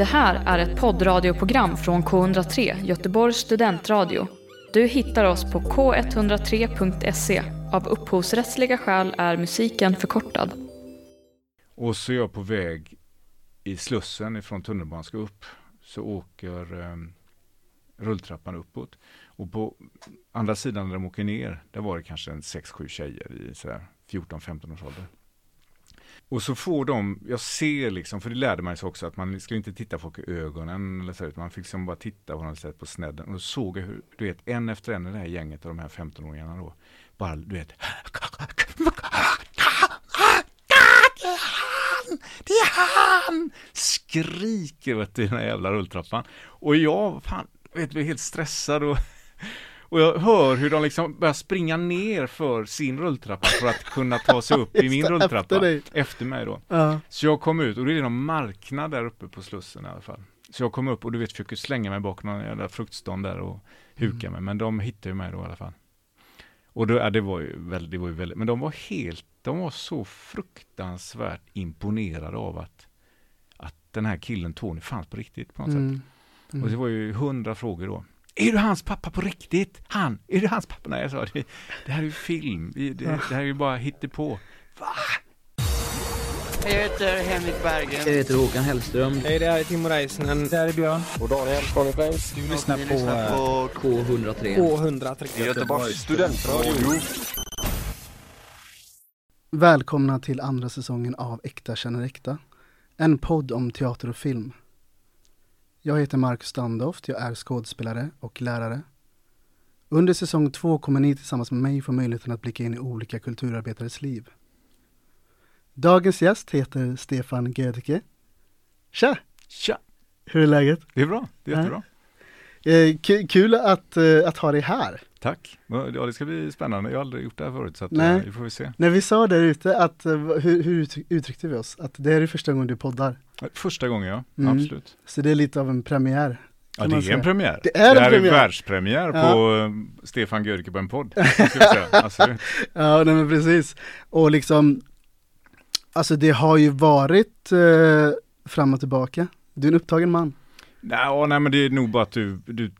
Det här är ett poddradioprogram från K103, Göteborgs studentradio. Du hittar oss på k103.se. Av upphovsrättsliga skäl är musiken förkortad. Och så är jag på väg i Slussen ifrån tunnelbanan ska upp. Så åker eh, rulltrappan uppåt. Och på andra sidan där de åker ner, där var det kanske en 6-7 tjejer i 14-15 års ålder. Och så får de, jag ser liksom, för det lärde man sig också att man skulle inte titta folk i ögonen eller så, utan man fick liksom bara titta på något sätt på snedden. Och då såg jag hur, du vet, en efter en i det här gänget av de här 15-åringarna då, bara, du vet, det är han! Skriker vet du, i den här jävla rulltrappan. Och jag, fan, vet, du, helt stressad och och jag hör hur de liksom börjar springa ner för sin rulltrappa för att kunna ta sig upp i min rulltrappa. Efter, efter mig då. Ja. Så jag kom ut och det är någon marknad där uppe på Slussen i alla fall. Så jag kom upp och du vet försöker slänga mig bakom någon jävla fruktstånd där och huka mm. mig. Men de hittade ju mig då i alla fall. Och då, ja, det var ju väldigt, det var ju väldigt, men de var helt, de var så fruktansvärt imponerade av att, att den här killen Tony fanns på riktigt på något mm. sätt. Mm. Och det var ju hundra frågor då. Är du hans pappa på riktigt? Han? Är du hans pappa? Nej, jag sa det, det här är ju film. Det, det, det här är ju bara hittepå. Va? Jag heter Henrik Berggren. Jag heter Håkan Hellström. Hej, det här är Timo Räisänen. Det här är Björn. Och Daniel. Conny Flames. Du lyssnar på, lyssnar på K103. K103. Göteborgs studentradio. Välkomna till andra säsongen av Äkta känner äkta. En podd om teater och film. Jag heter Marcus Standoft, jag är skådespelare och lärare. Under säsong två kommer ni tillsammans med mig få möjligheten att blicka in i olika kulturarbetares liv. Dagens gäst heter Stefan Gödeke. Tja! Tja! Hur är läget? Det är bra, det är jättebra. Eh, kul att, eh, att ha dig här. Tack! Ja, det ska bli spännande. Jag har aldrig gjort det här förut så att, Nej. Eh, vi får vi se. När vi sa där ute att, eh, hur, hur uttryckte vi oss? Att det är första gången du poddar? Första gången ja, mm. absolut. Så det är lite av en premiär? Ja det är en premiär. Det är det premiär. är världspremiär ja. på uh, Stefan Görke på en podd. alltså. ja nej men precis. Och liksom, alltså det har ju varit uh, fram och tillbaka. Du är en upptagen man. Nej, nej men det är nog bara att du, du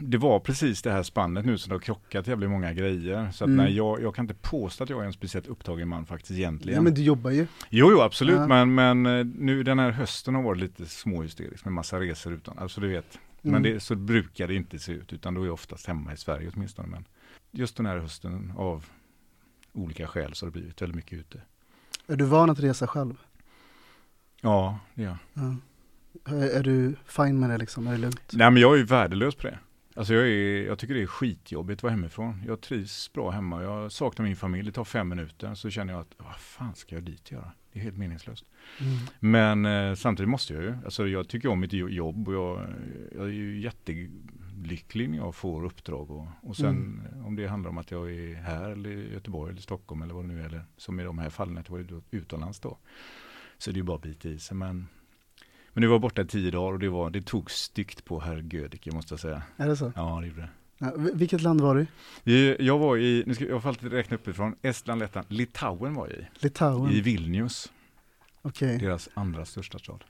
det var precis det här spannet nu som det har krockat jävligt många grejer. Så att mm. nej, jag, jag kan inte påstå att jag är en speciellt upptagen man faktiskt egentligen. Ja men du jobbar ju. Jo, jo absolut, ja. men, men eh, nu den här hösten har varit lite småhysterisk med massa resor utan, alltså du vet. Mm. Men det, så brukar det inte se ut, utan då är jag oftast hemma i Sverige åtminstone. Men just den här hösten av olika skäl så har det blivit väldigt mycket ute. Är du van att resa själv? Ja, det är jag. Ja. Är du fine med det liksom? Är det lugnt? Nej men jag är ju värdelös på det. Alltså jag, är, jag tycker det är skitjobbigt att vara hemifrån. Jag trivs bra hemma. Jag saknar min familj. Det tar fem minuter. Så känner jag att vad fan ska jag dit göra? Det är helt meningslöst. Mm. Men eh, samtidigt måste jag ju. Alltså jag tycker om mitt jobb och jag, jag är ju jättelycklig när jag får uppdrag. Och, och sen mm. om det handlar om att jag är här eller i Göteborg eller Stockholm eller vad det nu är. Eller som i de här fallen att jag var utomlands då. Så det är ju bara att bita i sig. Men men nu var borta i tio dagar och det, var, det tog styggt på herr Gödicke måste jag säga. Är det så? Ja, det gjorde det. Ja, vilket land var du Jag var i, nu ska jag får alltid räkna uppifrån, Estland, Lettland, Litauen var jag i. Litauen? I Vilnius. Okej. Okay. Deras andra största stad.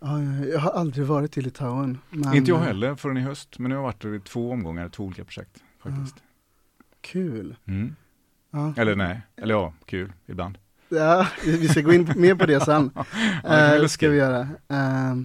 Ja, jag har aldrig varit i Litauen. Men... Inte jag heller förrän i höst, men jag har varit i två omgångar, två olika projekt faktiskt. Ja. Kul. Mm. Ja. Eller nej, eller ja, kul ibland. Ja, vi ska gå in mer på det sen. ja, uh, ska vi göra. Uh,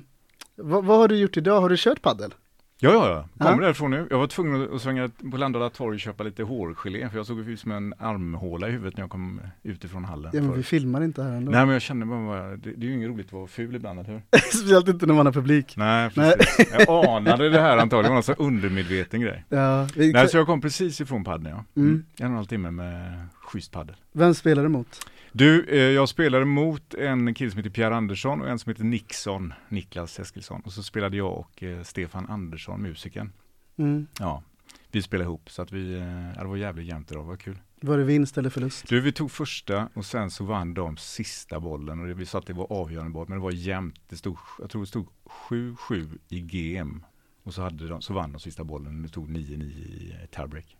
vad, vad, har du gjort idag? Har du kört paddel? Ja, ja, ja. Kommer ja. därifrån nu. Jag var tvungen att svänga på Landala torg och köpa lite hårgelé för jag såg ut som en armhåla i huvudet när jag kom utifrån hallen. Ja, men vi filmar inte här ändå. Nej, men jag kände bara, det, det är ju inget roligt att vara ful ibland, eller hur? Speciellt inte när man har publik. Nej, precis. Nej. jag anade det här antagligen, det var en undermedveten grej. Ja, vi... Nej, så jag kom precis ifrån paddeln, ja. Mm. En och en halv timme med schysst paddel. Vem spelar du mot? Du, eh, jag spelade mot en kille som heter Pierre Andersson och en som heter Nixon, Niklas Eskilsson. Och så spelade jag och eh, Stefan Andersson, musikern. Mm. Ja, vi spelade ihop så att vi, eh, det var jävligt jämnt idag, det var kul. Var det vinst eller förlust? Du, vi tog första och sen så vann de sista bollen och det, vi sa att det var avgörande boll, men det var jämnt. Det stod, jag tror det stod 7-7 i GM. Och så, hade de, så vann de sista bollen, det stod 9-9 i tiebreak.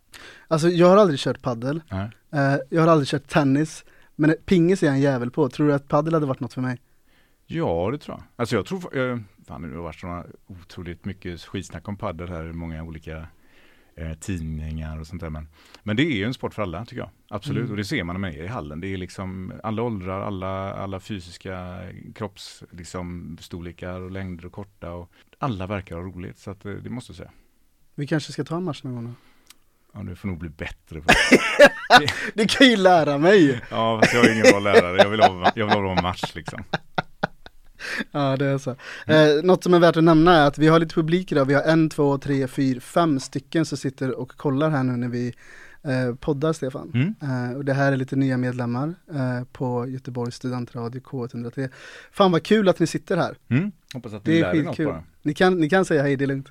Alltså jag har aldrig kört paddel. Uh, jag har aldrig kört tennis. Men pingis är jag en jävel på. Tror du att padel hade varit något för mig? Ja, det tror jag. Alltså jag tror, eh, fan det har varit sådana otroligt mycket skitsnack om padel här i många olika eh, tidningar och sånt där. Men, men det är ju en sport för alla tycker jag. Absolut, Mm. och det ser man när man är i hallen. Det är liksom alla åldrar, alla, alla fysiska kropps, liksom, storlekar och längder och korta. Och alla verkar ha roligt, så att, eh, det måste jag säga. Vi kanske ska ta en match någon gång då? Ja, du får nog bli bättre på det. Du kan ju lära mig! Ja, fast jag är ingen bra lärare. Jag vill ha, jag vill ha en match liksom. Ja det är så. Eh, något som är värt att nämna är att vi har lite publik idag. Vi har en, två, tre, fyra, fem stycken som sitter och kollar här nu när vi eh, poddar Stefan. Mm. Eh, och det här är lite nya medlemmar eh, på Göteborgs studentradio K103. Fan vad kul att ni sitter här. Mm. Hoppas att Det ni är lär er något bara. Ni kan, ni kan säga hej, det är lugnt.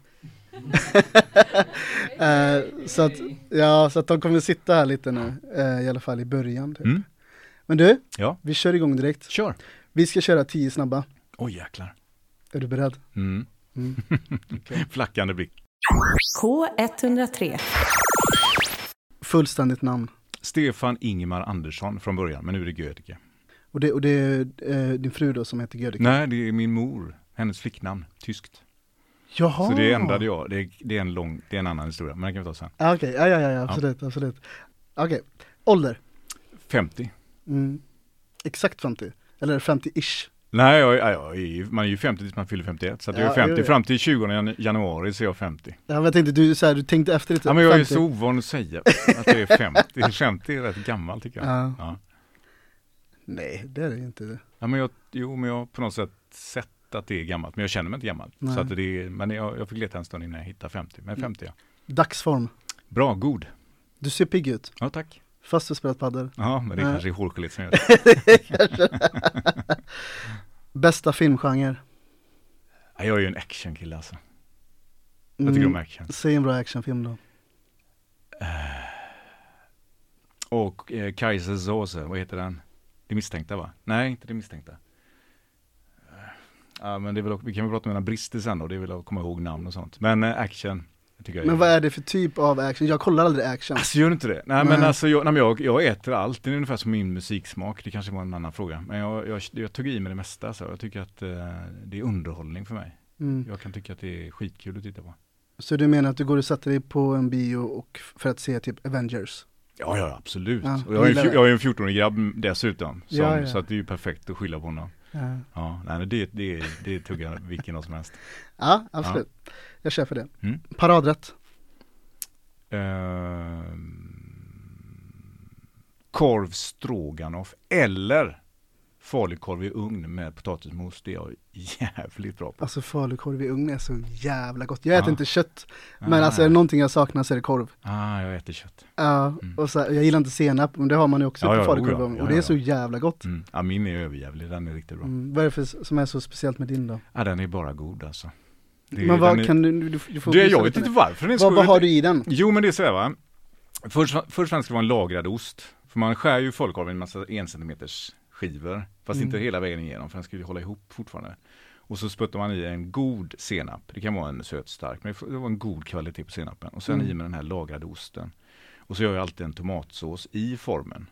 eh, så, att, ja, så att de kommer sitta här lite nu, eh, i alla fall i början. Typ. Mm. Men du, Ja, vi kör igång direkt. kör. Vi ska köra tio snabba. Oj jäklar. Är du beredd? Mm. Mm. Flackande blick. K103. Fullständigt namn. Stefan Ingemar Andersson från början, men nu är det Gödeke. Och det, och det är eh, din fru då som heter Gödeke? Nej, det är min mor, hennes flicknamn, tyskt. Jaha! Så det ändrade jag, det är, det är en lång, det är en annan historia, men det kan vi ta sen. Ah, Okej, ja, ja, ja, ja, absolut, absolut. Okej, ålder? 50. Mm. Exakt 50? Eller 50-ish? Nej, jag, jag, är, man är ju 50 tills man fyller 51, så att jag Ja, är 50 jo, jo. fram till 20 jan- januari så är jag 50. Ja, men jag tänkte, du, så här, du tänkte efter lite. Ja, men jag är 50. så ovan att säga att jag är 50. 50 är rätt gammal tycker jag. Ja. Ja. Nej, det är det inte. Ja, men jag, jo, men jag har på något sätt sett att det är gammalt, men jag känner mig inte gammal. Nej. Så att det är, men jag, jag fick leta en stund innan jag hittade 50, men 50 ja. Dagsform. Bra, god. Du ser pigg ut. Ja, tack. Fast du spelat padel. Ja, men det Nej. kanske är hårgeléet som gör det. Bästa filmgenre? Ja, jag är ju en actionkille alltså. Jag tycker om action. Mm, Säg en bra actionfilm då. Och eh, Kaiser Soze, vad heter den? Det misstänkta va? Nej, inte det misstänkta. Ja, men det är väl, vi kan väl prata om mina brister sen då, det är väl att komma ihåg namn och sånt. Men eh, action, tycker jag Men vad är det för typ av action? Jag kollar aldrig action. Alltså gör du inte det? Nej, Nej. men alltså jag, nej, men jag, jag äter allt, det är ungefär som min musiksmak, det kanske var en annan fråga. Men jag, jag, jag tog i mig det mesta så jag tycker att eh, det är underhållning för mig. Mm. Jag kan tycka att det är skitkul att titta på. Så du menar att du går och sätter dig på en bio och för att se typ Avengers? Ja, ja absolut. Ja, jag, är en, jag är en 14-årig grabb dessutom, som, Ja, ja. så att det är ju perfekt att skylla på honom. Ja, Ja, nej, det, det, det tuggar vilken av som helst. ja absolut. Jag kör för det. Mm. Paradrätt? Ehm, korv stroganoff eller falukorv i ugn med potatismos. Det är jag jävligt bra på. Alltså falukorv i ugn är så jävla gott. Jag äter Ja. inte kött, men Ah. alltså är det någonting jag saknar så är det korv. Ah, jag äter kött. Ja, Mm. och så, jag gillar inte senap, men det har man ju också Ja, på ja, falukorv oh ja, och ja, det är ja. så jävla gott. Mm. Ja, min är överjävlig, den är riktigt bra. Mm. Vad är det för, som är så speciellt med din då? Ja, den är bara god alltså. Det men vad är, kan du, du, du får det, jag vet inte varför den Vad, vad har du i den? Jo men det är så här va. Först, först och främst ska det vara en lagrad ost. För man skär ju falukorven i en massa en centimeters skivor. Fast Mm. inte hela vägen igenom för den ju hålla ihop fortfarande. Och så sputtar man i en god senap. Det kan vara en söt stark men det var en god kvalitet på senapen. Och sen Mm. i med den här lagrade osten. Och så gör jag alltid en tomatsås i formen.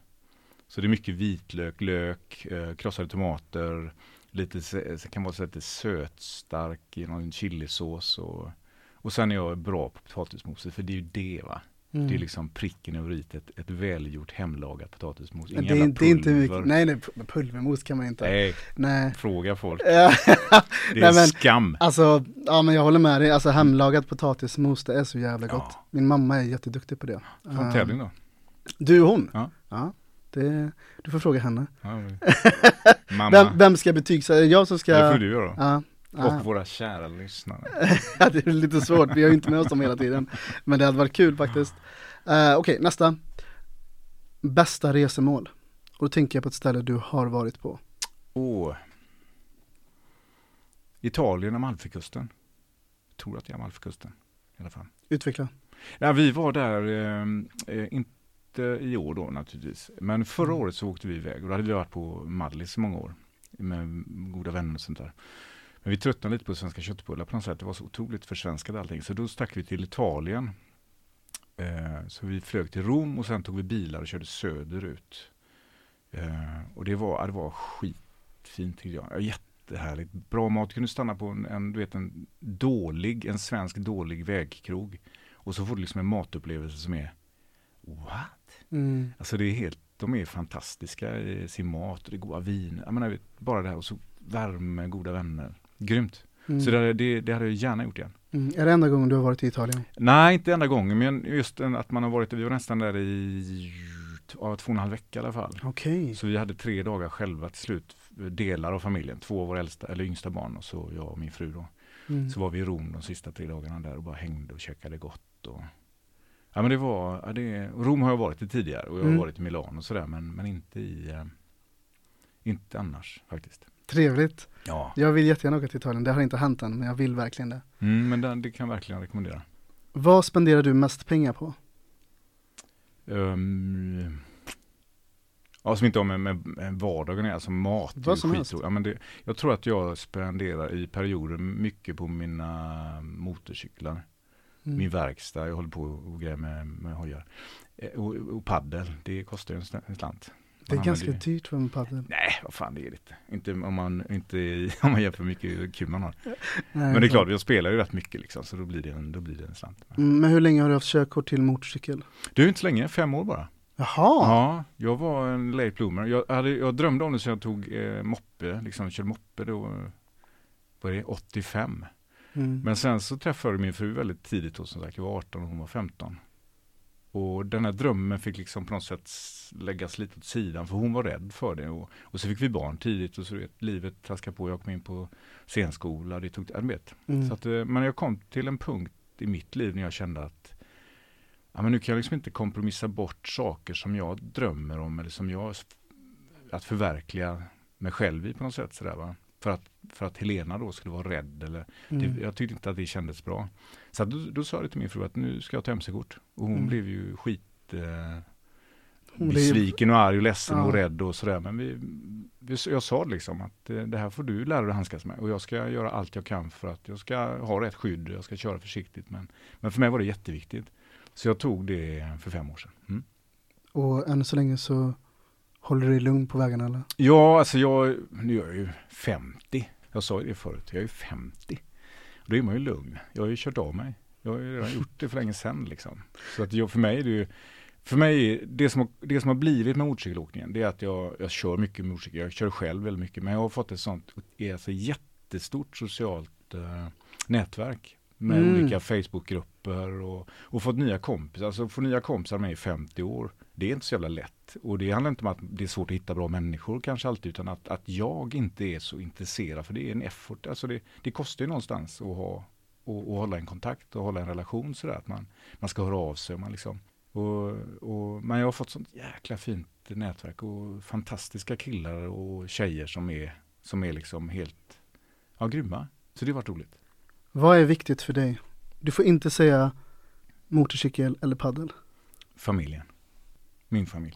Så det är mycket vitlök, lök, eh, krossade tomater, lite, det kan vara så lite sötstark i någon chilisås och, och sen är jag bra på potatismoset för det är ju det va. Mm. Det är liksom pricken över i ett, ett välgjort hemlagat potatismos. Ingen det, är, det är inte mycket, nej nej, pu- pulvermos kan man inte. Nej, Nej. fråga folk. Ja, Det är Nej, men- skam. Alltså, ja men jag håller med dig, alltså hemlagad potatismos det är så jävla Ja. gott. Min mamma är jätteduktig på det. Fan, Eh, tävling då. Du och hon? Ja. ja det, du får fråga henne. Ja, Mamma, Vem, vem ska betygsätta? Jag som ska... det får du göra. Ja. Och våra kära lyssnare. Det är lite svårt, vi har ju inte med oss dem hela tiden. Men det hade varit kul faktiskt. Eh, Okej, nästa. Bästa resemål. Och då tänker jag på ett ställe du har varit på. Åh. Italien Amalfikusten. Jag tror att det är Amalfikusten i alla fall. Utveckla. Ja, vi var där, eh, eh, inte i år då naturligtvis, men förra Mm. året så åkte vi iväg och då hade vi varit på Mallis i många år med goda vänner och sånt där. Men vi tröttnade lite på svenska köttbullar på något sätt, det var så otroligt försvenskat allting. Så då stack vi till Italien. Eh, så vi flög till Rom och sen tog vi bilar och körde söderut. Eh, och det var, det var skitfint tyckte jag. jag. är jättehärligt. Bra mat, kunde stanna på en, en, du vet, en dålig, en svensk dålig vägkrog. Och så får du liksom en matupplevelse som är What? Mm. Alltså det är helt, de är fantastiska i sin mat och det är goda vin. Jag menar, bara det här och så värme, goda vänner. Grymt. Mm. Så det, det, det hade jag gärna gjort igen. Mm. Är det enda gången du har varit i Italien? Nej, inte enda gången, men just att man har varit, vi var nästan där i ja, två och en halv vecka i alla fall. Okej. Så vi hade tre dagar själva till slut, delar av familjen, två av våra äldsta, eller yngsta barn och så jag och min fru då. Mm. Så var vi i Rom de sista tre dagarna där och bara hängde och käkade gott. Och... Ja men det var, ja, det, Rom har jag varit i tidigare och jag har Mm. varit i Milano och sådär men, men inte i, eh, inte annars faktiskt. Trevligt. Ja. Jag vill jättegärna åka till Italien. Det har inte hänt än, men jag vill verkligen det. Mm, men det, det kan jag verkligen rekommendera. Vad spenderar du mest pengar på? Um, ja, som inte har med, med, med vardagen alltså mat. Vad som helst. Ja, men det, jag tror att jag spenderar i perioder mycket på mina motorcyklar. Mm. Min verkstad, jag håller på och grejer med, med hojar. Eh, Och, och paddel, det kostar ju en slant. Det är ganska ju- dyrt för en padel. Nej, vad fan det är det inte. Inte om man, inte, om man jämför mycket kul man har. Nej, Men det är klart, jag spelar ju rätt mycket liksom, så då blir det en, då blir det en slant. Mm, Men hur länge har du haft körkort till motorcykel? Du är inte så länge, fem år bara. Jaha! Ja, jag var en late bloomer. Jag, hade, jag drömde om det så jag tog eh, moppe, liksom körde moppe då, var det 85. Mm. Men sen så träffade jag min fru väldigt tidigt då, som sagt, jag var 18 och hon var 15. Och den här drömmen fick liksom på något sätt läggas lite åt sidan för hon var rädd för det. Och, och så fick vi barn tidigt och så vet, livet traskade på. Jag kom in på scenskola, det tog, jag vet. Mm. Så att, eh, men jag kom till en punkt i mitt liv när jag kände att ja, men nu kan jag liksom inte kompromissa bort saker som jag drömmer om eller som jag att förverkliga mig själv i på något sätt. Sådär, va? För, att, för att Helena då skulle vara rädd eller Mm. det, jag tyckte inte att det kändes bra. Så då, då sa jag till min fru att nu ska jag ta mc-kort. Och hon Mm. blev ju skit eh, besviken och arg och ledsen Ja. och rädd och sådär. Men vi, vi, jag sa liksom att eh, det här får du lära dig att handskas med. Och jag ska göra allt jag kan för att jag ska ha rätt skydd. Jag ska köra försiktigt. Men, men för mig var det jätteviktigt. Så jag tog det för fem år sedan. Mm. Och än så länge så håller du dig lugn på vägarna eller? Ja, alltså jag, nu är jag ju 50. Jag sa ju det förut, jag är ju 50. Då är man ju lugn. Jag har ju kört av mig. Jag har ju redan gjort det för länge sedan liksom. Så att jag, för mig är det ju, för mig, det som, har, det som har blivit med motorcykelåkningen, det är att jag, jag kör mycket motorcykel. Jag kör själv väldigt mycket, men jag har fått ett sånt, alltså jättestort socialt eh, nätverk. Med Mm. olika Facebookgrupper och, och fått nya kompisar. Alltså få nya kompisar med i 50 år. Det är inte så jävla lätt. Och det handlar inte om att det är svårt att hitta bra människor kanske alltid. Utan att, att jag inte är så intresserad. För det är en effort. Alltså det, det kostar ju någonstans att ha och, och hålla en kontakt och hålla en relation sådär. Att man, man ska höra av sig. och Man liksom, och, och, men jag har fått sånt jäkla fint nätverk och fantastiska killar och tjejer som är, som är liksom helt ja, grymma. Så det har varit roligt. Vad är viktigt för dig? Du får inte säga motorcykel eller paddel. Familjen. Min familj.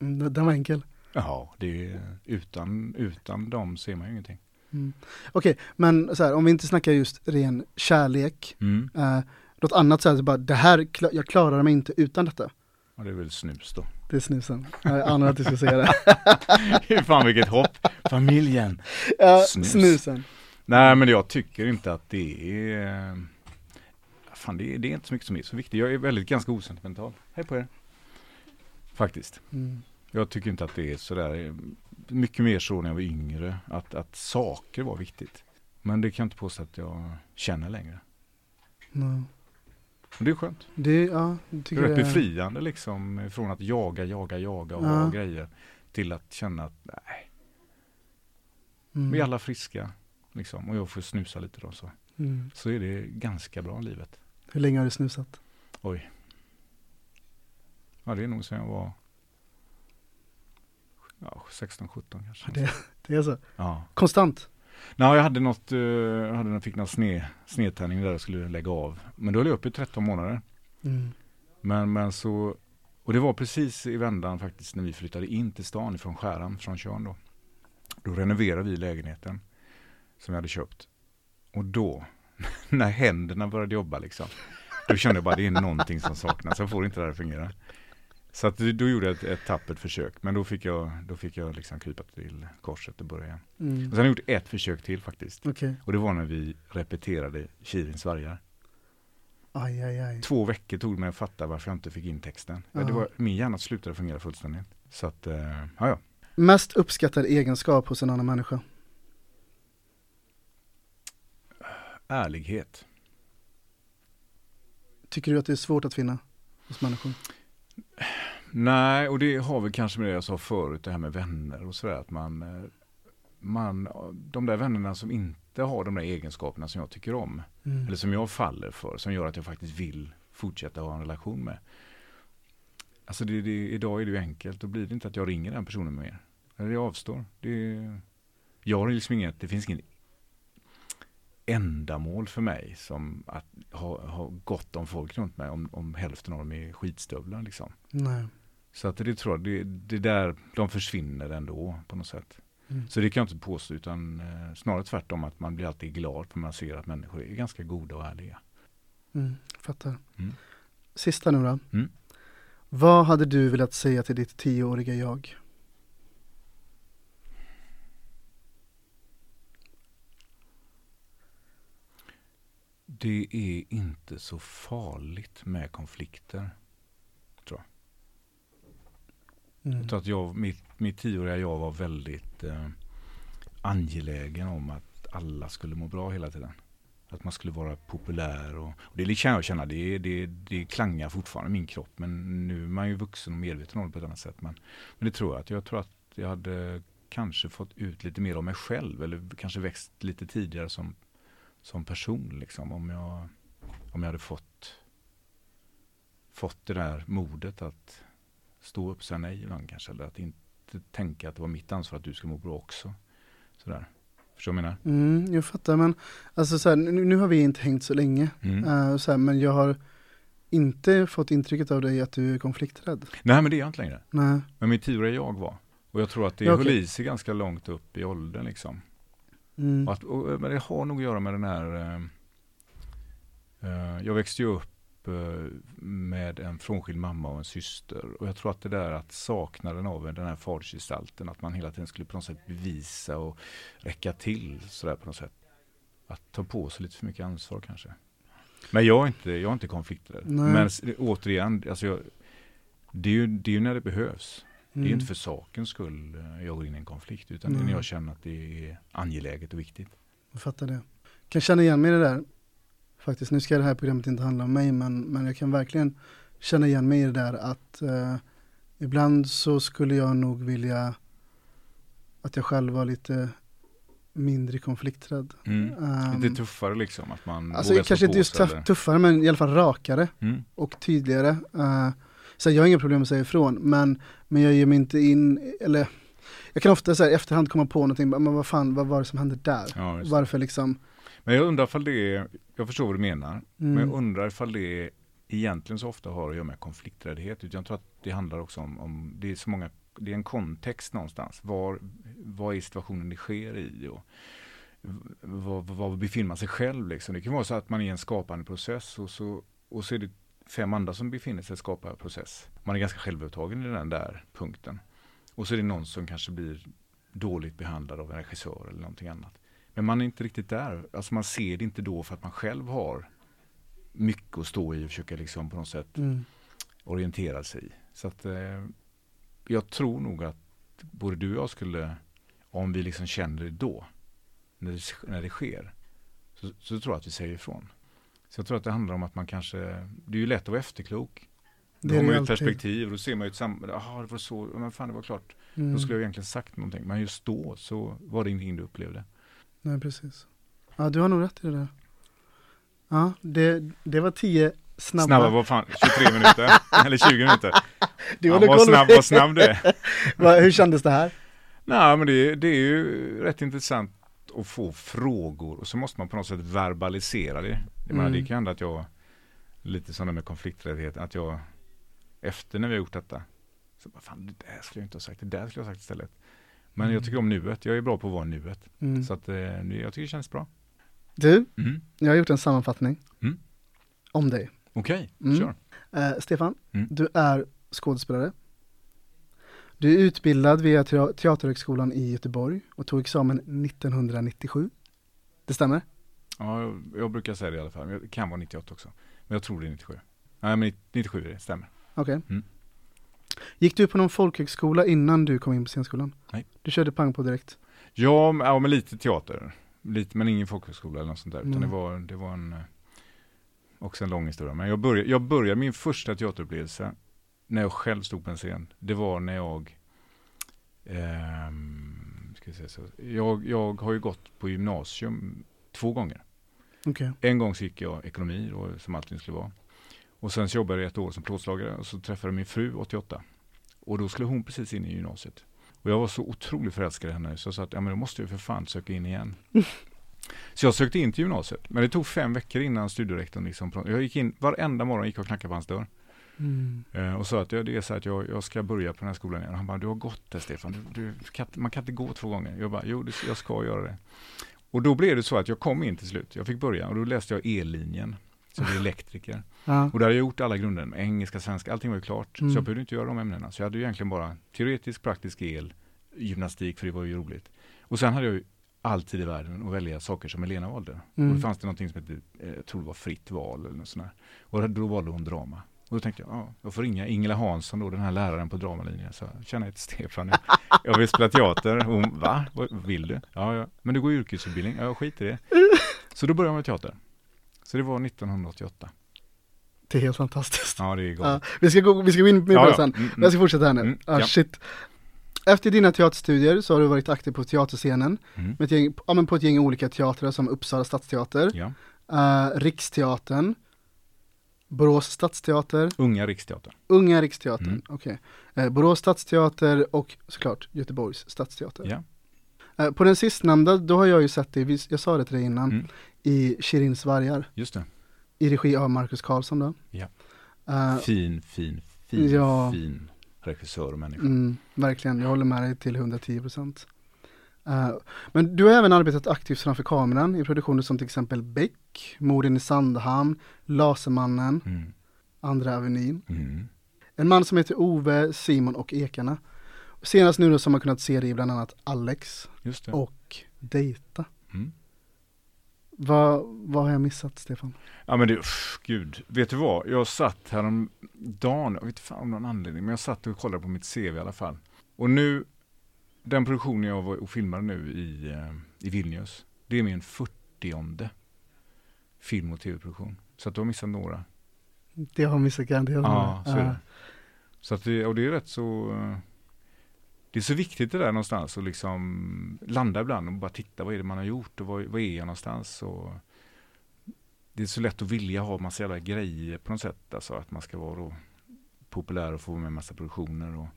Mm, den- var enkel. Ja, det är, utan, utan dem ser man ju ingenting. Mm. Okej, men så här, om vi inte snackar just ren kärlek, Mm. eh, något annat så här, så bara, det här, jag klarar mig inte utan detta. Och det är väl snus då. Det är snusen. Jag anar att du ska säga det. Fan vilket hopp. Familjen. Ja, Snus. Snusen. Nej men jag tycker inte att det är eh, Fan det är, det är inte så mycket som är så viktigt. Jag är väldigt ganska osentimental. Hej på er. Faktiskt. Mm. Jag tycker inte att det är sådär eh, mycket mer så när jag var yngre. Att, att saker var viktigt. Men det kan jag inte påstå att jag känner längre. Mm. Och det är skönt. Det, ja, Det tycker är rätt befriande liksom från att jaga, jaga, jaga och Ja. ha grejer. Till att känna att nej, Mm. vi är alla friska. Liksom, och jag får snusa lite då så. Mm. Så är det ganska bra livet. Hur länge har du snusat? Oj. Ja det är nog sen jag var ja, 16-17 kanske. Ja, det- Det är så. Ja. Konstant? Nej, jag hade något, eh, jag hade, jag fick någon sned, snedtändning där jag skulle lägga av. Men då höll jag upp i 13 månader. Mm. Men, men så, och det var precis i vändan faktiskt när vi flyttade in till stan från Skärhamn, från Tjörn då. Då renoverade vi lägenheten som jag hade köpt. Och då, när händerna började jobba liksom, då kände jag bara det är någonting som saknas, jag får inte det här att fungera. Så att då gjorde jag ett, ett tappert försök, men då fick jag, då fick jag liksom krypa till korset och börja igen. Mm. Och sen har jag gjort ett försök till faktiskt. Okej. Och det var när vi repeterade Kirins vargar. Aj, aj, aj. Två veckor tog det mig att fatta varför jag inte fick in texten. Ja. Det var, min hjärna slutade fungera fullständigt. Så att, eh, ja ja. Mest uppskattad egenskap hos en annan människa? Ärlighet. Tycker du att det är svårt att finna hos människor? Nej, och det har väl kanske med det jag sa förut, det här med vänner och sådär. Att man, eh, man, de där vännerna som inte har de där egenskaperna som jag tycker om. Mm. Eller som jag faller för, som gör att jag faktiskt vill fortsätta ha en relation med. Alltså det, det, idag är det ju enkelt, då blir det inte att jag ringer den personen mer. Eller jag avstår. Det, jag har liksom inget, det finns inget ändamål för mig som att ha, ha gott om folk runt mig om, om hälften av dem är skitstövlar liksom. Nej. Så att det tror jag, det, det där, de försvinner ändå på något sätt. Mm. Så det kan jag inte påstå utan eh, snarare tvärtom att man blir alltid glad för man ser att människor är ganska goda och ärliga. Mm, fattar. Mm. Sista nu då. Mm. Vad hade du velat säga till ditt tioåriga jag? Det är inte så farligt med konflikter. Mm. Jag tror att jag, mitt, mitt tioåriga jag var väldigt eh, angelägen om att alla skulle må bra hela tiden. Att man skulle vara populär och, och det kan jag känna, det, det, det klangar fortfarande i min kropp men nu är man ju vuxen och medveten om det på ett annat sätt. Men, men det tror jag att jag tror att jag hade kanske fått ut lite mer av mig själv eller kanske växt lite tidigare som, som person liksom om jag, om jag hade fått fått det där modet att stå upp och säga nej ibland kanske. Eller att inte tänka att det var mitt ansvar att du ska må bra också. Sådär. Förstår du vad jag menar? Mm, jag fattar men alltså så här, nu, nu har vi inte hängt så länge. Mm. Eh, så här, men jag har inte fått intrycket av dig att du är konflikträdd. Nej men det är jag inte längre. Nej. Men mitt tioåriga jag var. Och jag tror att det Ja, höll okej. i sig ganska långt upp i åldern liksom. Mm. Och att, och, men det har nog att göra med den här eh, eh, Jag växte ju upp eh, med en frånskild mamma och en syster. Och jag tror att det där att saknaden av den här fadersgestalten, att man hela tiden skulle på något sätt bevisa och räcka till sådär på något sätt. Att ta på sig lite för mycket ansvar kanske. Men jag är inte, jag är inte konflikträdd. Men återigen, alltså jag, det, är ju, det är ju när det behövs. Det är Mm. inte för sakens skull eh, jag går in i en konflikt, utan det är när jag känner att det är angeläget och viktigt. Jag fattar det. Kan känna igen mig i det där. Faktiskt, nu ska det här programmet inte handla om mig men, men jag kan verkligen känna igen mig i det där att eh, ibland så skulle jag nog vilja att jag själv var lite mindre konflikträdd. Mm. Ehm, Lite tuffare liksom, att man Alltså kanske inte just tuffare men i alla fall rakare Mm. och tydligare. Eh, så jag har inga problem att säga ifrån men, men jag ger mig inte in, eller jag kan ofta så i efterhand komma på någonting, men vad fan, vad var det som hände där? Ja. Varför liksom? Men jag undrar ifall det är, jag förstår vad du menar, men Mm. jag undrar ifall det egentligen så ofta har att göra med konflikträddhet. Utan jag tror att det handlar också om, om det är så många, det är en kontext någonstans. Var, vad är situationen det sker i? Och, var, var befinner man sig själv liksom? Det kan vara så att man är i en skapande process och så, och så är det fem andra som befinner sig i en skapande process. Man är ganska självupptagen i den där punkten. Och så är det någon som kanske blir dåligt behandlad av en regissör eller någonting annat. Men man är inte riktigt där. Alltså man ser det inte då för att man själv har mycket att stå i och försöka liksom på något sätt Mm. orientera sig i. Så att eh, jag tror nog att både du och jag skulle, om vi liksom känner det då, när det, när det sker, så, så tror jag att vi säger ifrån. Så jag tror att det handlar om att man kanske, det är ju lätt att vara efterklok. Då har man ju ett perspektiv och då ser man ju ett samband, jaha det var så, men fan det var klart, Mm. då skulle jag egentligen sagt någonting. Men just då så var det ingenting du upplevde. Nej, precis. Ja, du har nog rätt i det där. Ja, det, det var tio snabba. Snabba var fan 23 minuter, eller 20 minuter. Du ja, vad snabb, vad snabb du är. Hur kändes det här? Nej, men det, det är ju rätt intressant att få frågor och så måste man på något sätt verbalisera det. Jag menar, Mm. det kan hända att jag, lite som det med konflikträddhet, att jag efter när vi har gjort detta, så bara fan det där skulle jag inte ha sagt, det där skulle jag ha sagt istället. Men Mm. jag tycker om nuet, jag är bra på att vara nuet. Mm. Så att eh, jag tycker det känns bra. Du, Mm. jag har gjort en sammanfattning Mm. om dig. Okej, Mm. kör. Eh, Stefan, Mm. du är skådespelare. Du är utbildad via Te- Teaterhögskolan i Göteborg och tog examen 1997. Det stämmer? Ja, jag, jag brukar säga det i alla fall. Det kan vara 98 också. Men jag tror det är 97. Nej, men 97 är det, stämmer. Okej. Mm. Gick du på någon folkhögskola innan du kom in på scenskolan? Nej. Du körde pang på direkt? Ja, ja men lite teater. Lite, men ingen folkhögskola eller något sånt där. Utan Mm. det var, det var en, eh, också en lång historia. Men jag började, jag började min första teaterupplevelse när jag själv stod på en scen. Det var när jag, så. Jag, jag har ju gått på gymnasium två gånger. Okej. En gång så gick jag ekonomi, då, som allting skulle vara. Och sen så jobbade jag ett år som plåtslagare och så träffade jag min fru 88. Och då skulle hon precis in i gymnasiet. Och jag var så otroligt förälskad i henne så jag sa att ja, men då måste jag för fan söka in igen. så jag sökte in till gymnasiet. Men det tog fem veckor innan studierektorn liksom, jag gick in varenda morgon gick jag och knackade på hans dörr. Mm. Eh, och sa att ja, det är så att jag, jag ska börja på den här skolan igen. Och han bara, du har gått där Stefan, du, du, kan, man kan inte gå två gånger. Jag bara, jo det, jag ska göra det. Och då blev det så att jag kom in till slut. Jag fick börja och då läste jag ellinjen. Blev elektriker. Ja. Och där hade jag gjort alla grunder, med engelska, svenska, allting var ju klart. Mm. Så jag behövde inte göra de ämnena. Så jag hade ju egentligen bara teoretisk, praktisk el, gymnastik, för det var ju roligt. Och sen hade jag ju all tid i världen att välja saker som Elena valde. Mm. Och då fanns det någonting som hette, eh, jag tror det var fritt val eller något sånt där. Och då valde hon drama. Och då tänkte jag, ja, jag får ringa Ingela Hansson då, den här läraren på dramalinjen. Så jag känner ett Stefan, jag, jag vill spela teater. Hon, va? Vad vill du? Ja, ja, men du går yrkesutbildning. Ja, jag skiter i det. Så då började jag med teater. Så det var 1988. Det är helt fantastiskt. Ja, det är Ja, galet. vi, ska gå, vi ska gå in mer på Ja, det ja. sen. Mm, Men jag ska fortsätta här nu. Mm, ah, ja. shit. Efter dina teaterstudier så har du varit aktiv på teaterscenen Mm. med ett gäng, ja, men på ett gäng olika teatrar som Uppsala stadsteater, Ja, eh, Riksteatern, Borås stadsteater, Unga Riksteatern. Unga Riksteatern, Mm. okej. Eh, Borås stadsteater och såklart Göteborgs stadsteater. Eh, på den sistnämnda, då har jag ju sett dig, jag sa det till dig innan, Mm. i Kirins vargar, Just det. i regi av Marcus Karlsson då. Ja. Eh, Fin, fin, fin, Ja. fin regissör och människa. Mm, verkligen, jag håller med dig till 110 procent. Eh, men du har även arbetat aktivt framför kameran i produktioner som till exempel Beck, Morden i Sandhamn, Lasermannen, Mm. Andra Avenyn. Mm. En man som heter Ove, Simon och Ekarna. Senast nu då som man kunnat se det i bland annat Alex och Dejta. Mm. Vad, vad har jag missat Stefan? Ja men det, uff, gud. Vet du vad? Jag satt häromdagen, jag vet inte fan om någon anledning, men jag satt och kollade på mitt CV i alla fall. Och nu, den produktionen jag var och filmade nu i, eh, i Vilnius, det är min 40 film och tv-produktion. Så att du har missat några. Det har missat garanterat. Ja, så Ja. det. Så att det, och det är rätt så eh, Det är så viktigt det där någonstans att liksom landa ibland och bara titta vad är det man har gjort och vad, vad är jag någonstans och Det är så lätt att vilja ha massa jävla grejer på något sätt alltså att man ska vara populär och få med massa produktioner och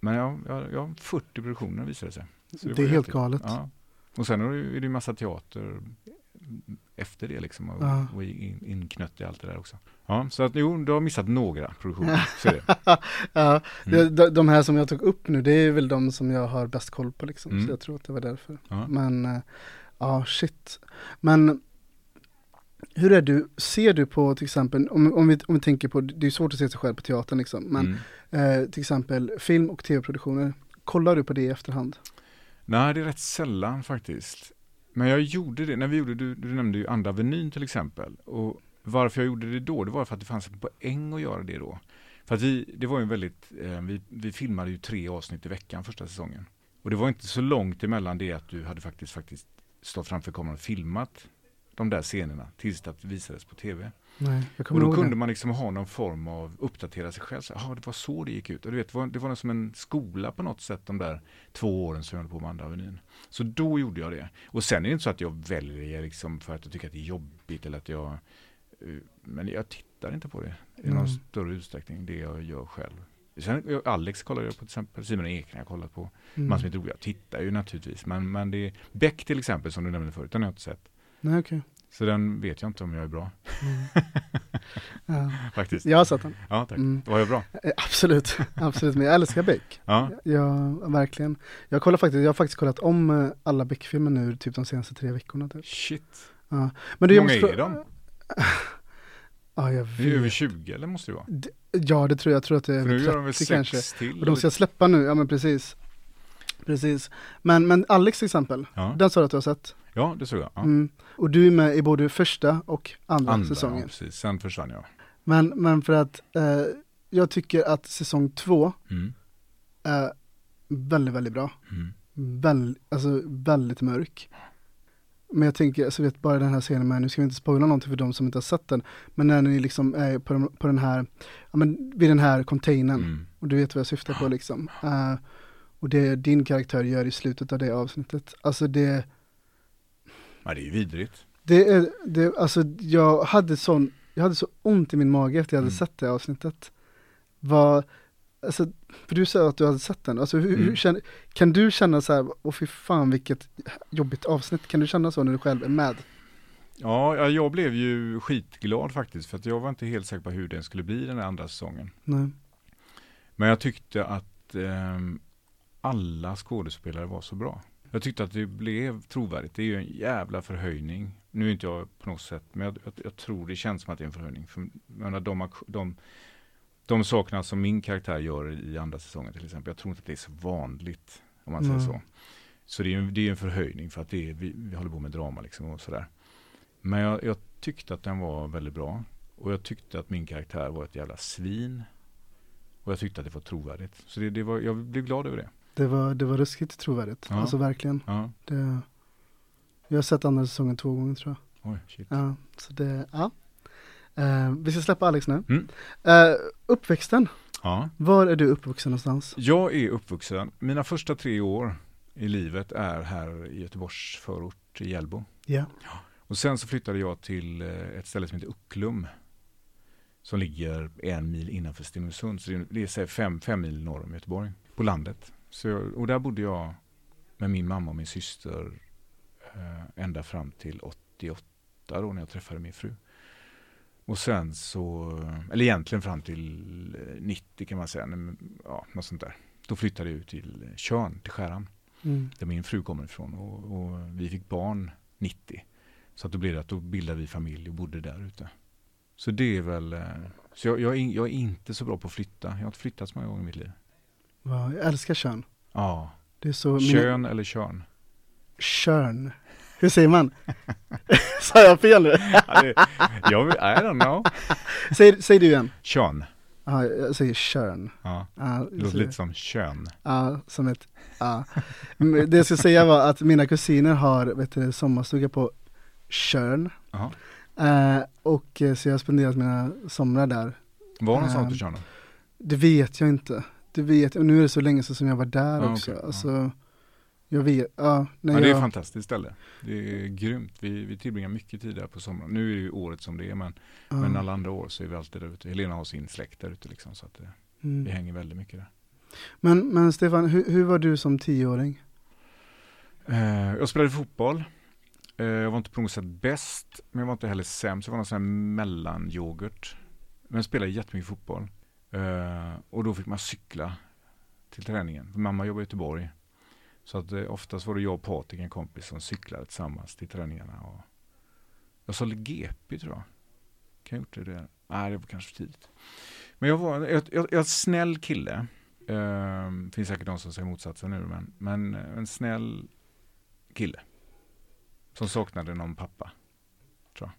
Men ja, ja, ja 40 produktioner visar det sig. Så Det var är helt häftigt. galet. Ja. Och sen är det ju det massa teater efter det liksom och, Ja. och in, inknött i allt det där också. Ja, så att jo, du har missat några produktioner, så det. ja, Mm. de, de här som jag tog upp nu, det är väl de som jag har bäst koll på liksom. Mm. Så jag tror att det var därför. Ja. Men, eh, ja shit. Men hur är du, ser du på till exempel, om, om, vi, om vi tänker på, det är svårt att se sig själv på teatern liksom, men Mm. eh, till exempel film och tv-produktioner, kollar du på det i efterhand? Nej, det är rätt sällan faktiskt. Men jag gjorde det, när vi gjorde, du, du nämnde ju Andra Avenyn till exempel. Och varför jag gjorde det då, det var för att det fanns en poäng att göra det då. För att vi, det var ju en väldigt, eh, vi, vi filmade ju tre avsnitt i veckan första säsongen. Och det var inte så långt emellan det att du hade faktiskt, faktiskt stått framför kameran och filmat de där scenerna tills det visades på tv. Nej, Och då kunde det. man liksom ha någon form av uppdatera sig själv. Så, ah, det var så det gick ut. Och du vet, det var, det var som en skola på något sätt de där två åren som jag höll på med Andra Avenyn. Så då gjorde jag det. Och sen är det inte så att jag väljer liksom för att jag tycker att det är jobbigt eller att jag eh, men jag tittar inte på det i någon Mm. större utsträckning, det jag gör själv. Sen, Alex kollar jag på till exempel, Simon Ek har jag kollat på. Mm. Massor med roliga, jag tittar ju naturligtvis. Men, men det är Beck till exempel som du nämnde förut, den har jag inte sett. Nej okej. Så den vet jag inte om jag är bra, Ja. faktiskt. Jag har sett den. Ja, tack. Mm. Var jag bra? Eh, Absolut, absolut, men jag älskar Beck. Ja. Ja, verkligen. Jag, kollar faktiskt, jag har faktiskt kollat om eh, alla Beck-filmer nu, typ de senaste tre veckorna. Typ. Shit. Ja. Men Hur du, jag många måste är de? Ja, jag Det är över vet. 20 eller måste det vara? Ja, det tror jag. Jag tror att det är För nu gör de väl 30 sex kanske. till? Och de ska släppa nu, ja men precis. Precis. Men, men Alex till exempel, ja. den sa du att du har sett. Ja, det såg jag. Ja. Mm. Och du är med i både första och andra, Andra, säsongen. ja, precis. Sen försvann jag. Men, men för att eh, jag tycker att säsong två Mm. är väldigt, väldigt bra. Mm. Väl, alltså väldigt mörk. Men jag tänker, alltså vet bara den här scenen med, nu ska vi inte spoila någonting för de som inte har sett den, men när ni liksom är på den, på den här, ja men vid den här containern, Mm. och du vet vad jag syftar på liksom. Eh, och det din karaktär gör i slutet av det avsnittet, alltså det, Ja, det är ju vidrigt. det är, det, alltså jag hade sån, jag hade så ont i min mage efter jag hade Mm. sett det avsnittet. Vad, alltså, för du sa att du hade sett den, alltså hur, hur Mm. känner, kan du känna så här, åh fy fan vilket jobbigt avsnitt, kan du känna så när du själv är med? Ja, ja, jag blev ju skitglad faktiskt för att jag var inte helt säker på hur den skulle bli den här andra säsongen. Nej. Men jag tyckte att ehm, alla skådespelare var så bra. Jag tyckte att det blev trovärdigt. Det är ju en jävla förhöjning. Nu är inte jag på något sätt, men jag, jag, jag tror det känns som att det är en förhöjning. För, menar, de, de, de sakerna som min karaktär gör i andra säsongen till exempel, jag tror inte att det är så vanligt. Om man säger Mm. så. Så det är ju det är en förhöjning för att det är, vi, vi håller på med drama liksom och sådär. Men jag, jag tyckte att den var väldigt bra. Och jag tyckte att min karaktär var ett jävla svin. Och jag tyckte att det var trovärdigt. Så det, det var, jag blev glad över det. Det var, det var ruskigt trovärdigt, Ja. alltså verkligen. Ja, Det, jag har sett andra säsongen två gånger tror jag. oj, shit. Ja, så det, ja. Eh, vi ska släppa Alex nu. Mm. Eh, uppväxten, Ja. var är du uppvuxen någonstans? Jag är uppvuxen, mina första tre år i livet är här i Göteborgs förort i Hjällbo. Ja. Och sen så flyttade jag till eh, ett ställe som heter Ucklum. Som ligger en mil innanför Stenungsund. Så det är, det fem, fem mil norr om Göteborg. På landet. Så och där bodde jag med min mamma och min syster eh, ända fram till 88 då när jag träffade min fru. Och sen så, eller egentligen fram till eh, 90 kan man säga, ja, något sånt där. Då flyttade jag ut till Tjörn, till Skäran Mm. där min fru kommer ifrån och, och vi fick barn 90. Så att då blev det att då bildade vi familj och bodde där ute. Så det är väl, eh, så jag, jag, är, jag är inte så bra på att flytta. Jag har inte flyttat så många gånger i mitt liv. Va, jag älskar kön. Ja, Det är så, mina- kön eller kön. Körn. Hur säger man? Sa jag fel nu? Ja, jag, I don't know. säg, säg du igen. Kön. Ja, jag säger körn. Ja, Ja, det låter lite som kön. Ja, som ett, ja. Det jag ska säga var att mina kusiner har, vet du, sommarstuga på Tjörn. Jaha. Eh, och eh, så jag har spenderat mina somrar där. Var någonstans Ehm, på då? Det vet jag inte. Det vet jag, nu är det så länge sedan som jag var där Ja, också. ja. Alltså, jag vet, ja. När Ja, jag, det är ett fantastiskt ställe. Det är grymt. Vi, vi tillbringar mycket tid där på sommaren. Nu är det ju året som det är men, ja, men alla andra år så är vi alltid där ute. Helena har sin släkt där ute liksom så att eh, vi mm. hänger väldigt mycket där. men, men Stefan, hur, hur var du som tioåring? Eh, jag spelade fotboll. Eh, jag var inte på något sätt bäst, men jag var inte heller sämst. Jag var någon sån här mellanyoghurt. Men jag spelade jättemycket fotboll. Eh, och då fick man cykla till träningen. Mamma jobbar i Göteborg. Så att eh, oftast var det jag och Patrik, en kompis, som cyklade tillsammans till träningarna. Och jag sålde GP tror jag. Kan jag ha gjort det? där? Nej, det var kanske för tidigt. Men jag var jag, jag, jag en snäll kille. Eh, finns säkert de som säger motsatsen nu, men, men eh, en snäll kille. Som saknade någon pappa. Tror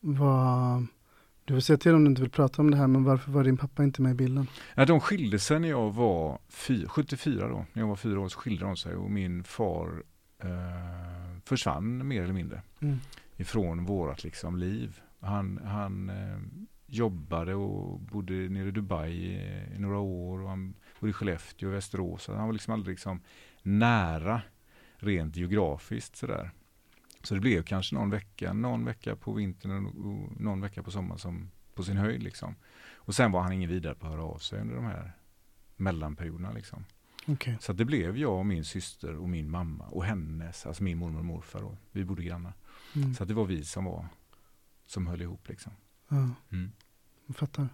Vad, du får säga till om du inte vill prata om det här, men varför var din pappa inte med i bilden? Ja, de skilde sig när jag var fy, 74 då. När jag var fyra år så skilde de sig och min far eh, försvann mer eller mindre Mm. ifrån vårat liksom liv. Han, han eh, jobbade och bodde nere i Dubai i, i några år och han bodde i Skellefteå och Västerås. Han var liksom aldrig liksom nära rent geografiskt sådär. Så det blev kanske någon vecka, någon vecka på vintern och någon vecka på sommaren som på sin höjd liksom. Och sen var han ingen vidare på att höra av sig under de här mellanperioderna liksom. Okej. Så det blev jag och min syster och min mamma och hennes, alltså min mormor och morfar. Och vi bodde grannar. Mm. Så det var vi som var, som höll ihop liksom. Ja, Mm. jag fattar.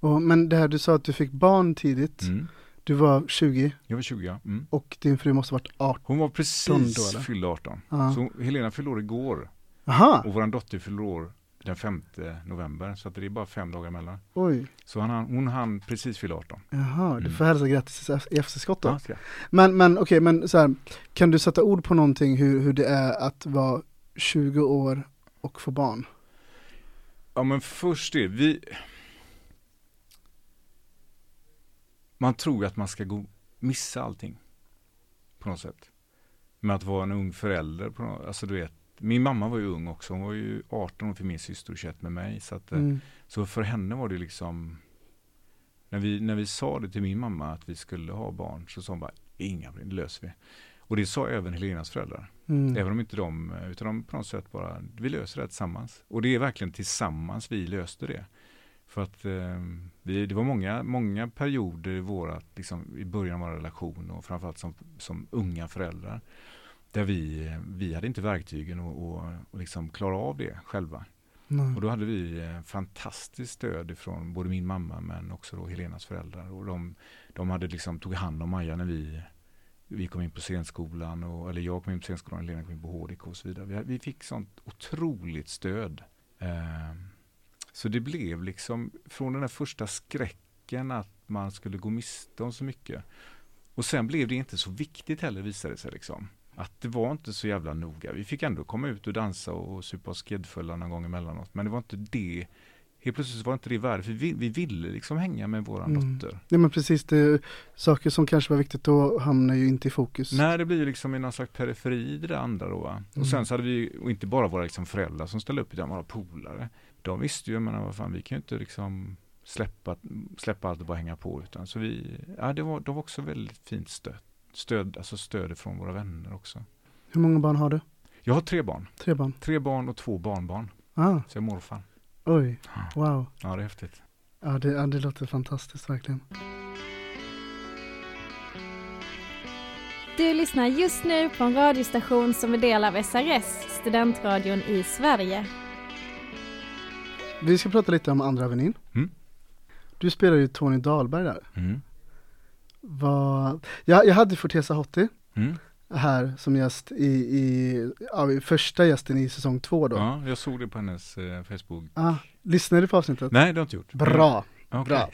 Och, men det här du sa att du fick barn tidigt. Mm. Du var 20 Jag var 20, ja. Mm. och din fru måste varit 18. Hon var Då, precis eller? fyllde 18. Ja. Så Helena fyllde år igår Aha, och vår dotter fyllde år den 5 november. Så att det är bara fem dagar emellan. Oj, Så han, hon hann precis fylla 18. jaha, du Mm. får hälsa grattis i efterskott då. Ja. Men, men okej, men så här, kan du sätta ord på någonting hur, hur det är att vara 20 år och få barn? Ja men först det, vi Man tror att man ska gå missa allting På något sätt Med att vara en ung förälder på något, Alltså du vet Min mamma var ju ung också, hon var ju 18 år till min syster och 21 med mig Så, att, eh, Mm. så för henne var det liksom när vi, när vi sa det till min mamma att vi skulle ha barn Så sa hon bara Inga problem, det löser vi Och det sa även Helenas föräldrar Mm. Även om inte de, utan de på något sätt bara, vi löser det tillsammans. Och det är verkligen tillsammans vi löste det. För att eh, vi, det var många, många perioder i vårat, liksom, i början av vår relation och framförallt som, som unga föräldrar. Där vi, vi hade inte verktygen och, och, och liksom klara av det själva. Nej. Och då hade vi eh, fantastiskt stöd ifrån både min mamma men också då Helenas föräldrar. Och de, de hade liksom, tog hand om Maja när vi, vi kom in på scenskolan, och, eller jag kom in på scenskolan och Helena kom in på HDK och så vidare. Vi, vi fick sånt otroligt stöd. Eh, så det blev liksom från den där första skräcken att man skulle gå miste om så mycket. Och sen blev det inte så viktigt heller visade det sig liksom. Att det var inte så jävla noga. Vi fick ändå komma ut och dansa och supa oss skedfulla någon gång emellanåt. Men det var inte det. Helt plötsligt var inte det värde. För vi, vi ville liksom hänga med våran Mm. dotter. Ja men precis, det, saker som kanske var viktigt då hamnar ju inte i fokus. Nej, det blir ju liksom i någon slags periferi det där andra då va. Mm. Och sen så hade vi, och inte bara våra liksom föräldrar som ställde upp utan våra polare. De visste ju, menar vad fan, vi kan ju inte liksom släppa, släppa allt och bara hänga på utan så vi, ja det var, det var också väldigt fint stöd. Stöd, alltså stöd från våra vänner också. Hur många barn har du? Jag har tre barn. Tre barn? Tre barn och två barnbarn. Ah, Så jag är morfar. oj, wow. Ja, det är häftigt. Ja det, ja, det låter fantastiskt verkligen. Du lyssnar just nu på en radiostation som är del av SRS, studentradion i Sverige. Vi ska prata lite om Andra Avenyn. Mm. Du spelar ju Tony Dahlberg där. Mm. Vad, jag, jag hade Fortesa Hotti Mm. här som gäst i, i, ja, första gästen i säsong två då. Ja, jag såg det på hennes eh, Facebook. Ah, lyssnade du på avsnittet? Nej, det har jag inte gjort. Bra, Okej. bra.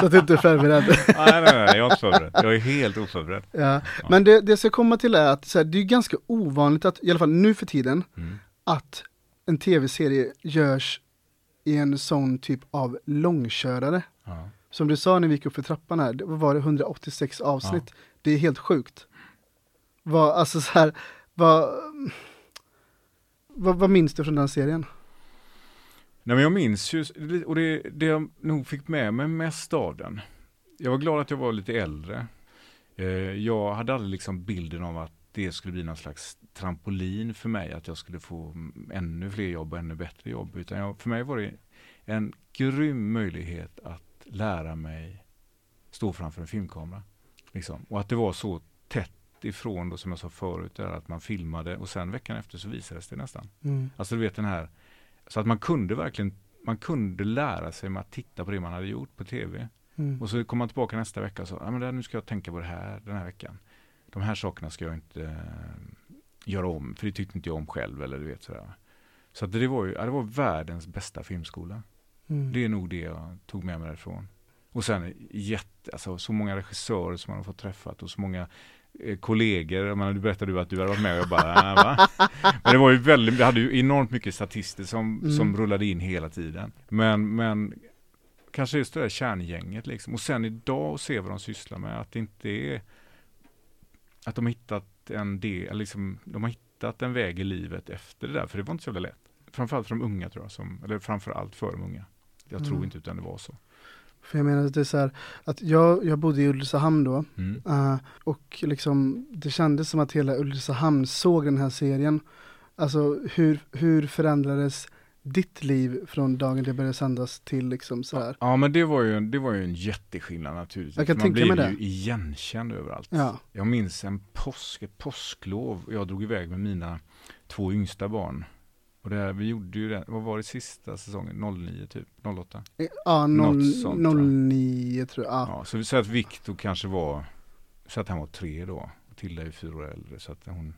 Så att du inte är förberedd. nej, nej, nej, jag är inte förberedd. Jag är helt oförberedd. ja. Men det, det jag ska komma till är att så här, det är ganska ovanligt att, i alla fall nu för tiden, Mm. att en tv-serie görs i en sån typ av långkörare. Ja. Som du sa när vi gick upp för trappan här, det var det 186 avsnitt. Det är helt sjukt. Vad, alltså så här, vad, vad, vad minns du från den serien? Nej men jag minns ju, och det, det jag nog fick med mig mest av den. Jag var glad att jag var lite äldre. Eh, jag hade aldrig liksom bilden av att det skulle bli någon slags trampolin för mig. Att jag skulle få ännu fler jobb och ännu bättre jobb. Utan jag, för mig var det en grym möjlighet att lära mig stå framför en filmkamera. Liksom. Och att det var så tätt ifrån då som jag sa förut, där att man filmade och sen veckan efter så visades det nästan. Mm. Alltså du vet den här, så att man kunde verkligen, man kunde lära sig med att titta på det man hade gjort på tv. Mm. Och så kom man tillbaka nästa vecka och sa, ja men det, här- nu ska jag tänka på det här den här veckan. De här sakerna ska jag inte göra om, för det tyckte inte jag om själv eller du vet sådär. Så det var ju, ja, det var världens bästa filmskola. Mm. Det är nog det jag tog med mig därifrån. Och sen jätte, alltså så många regissörer som man har fått träffat och så många eh, kollegor. Jag menar, du berättade du att du hade varit med och jag bara, äh, va? Men det var ju väldigt, vi hade ju enormt mycket statister som, Mm. som rullade in hela tiden. Men, men kanske just det där kärngänget liksom. Och sen idag och se vad de sysslar med, att det inte är att de hittat en del, liksom, de har hittat en väg i livet efter det där, för det var inte så jävla lätt. Framförallt för de unga tror jag, som, eller framförallt för de unga. Jag tror Mm. inte utan det var så. För jag menar, det är så här, att jag, jag bodde i Ulricehamn då. Mm. eh, och liksom, det kändes som att hela Ulricehamn såg den här serien. Alltså hur, hur förändrades ditt liv från dagen det började sändas till liksom så här? Ja men det var ju, det var ju en jätteskillnad naturligtvis. Jag kan Man tänka blev mig ju det. igenkänd överallt. Ja. Jag minns en påsk, ett påsklov. Jag drog iväg med mina två yngsta barn. Och det här, vi gjorde ju det, vad var det sista säsongen? 09 typ? 08? Ja, noll, sånt, tror jag. 09 tror jag. Ja. Ja, så säger att Viktor kanske var, så att han var tre då. Och Tilda är ju fyra år äldre så att hon,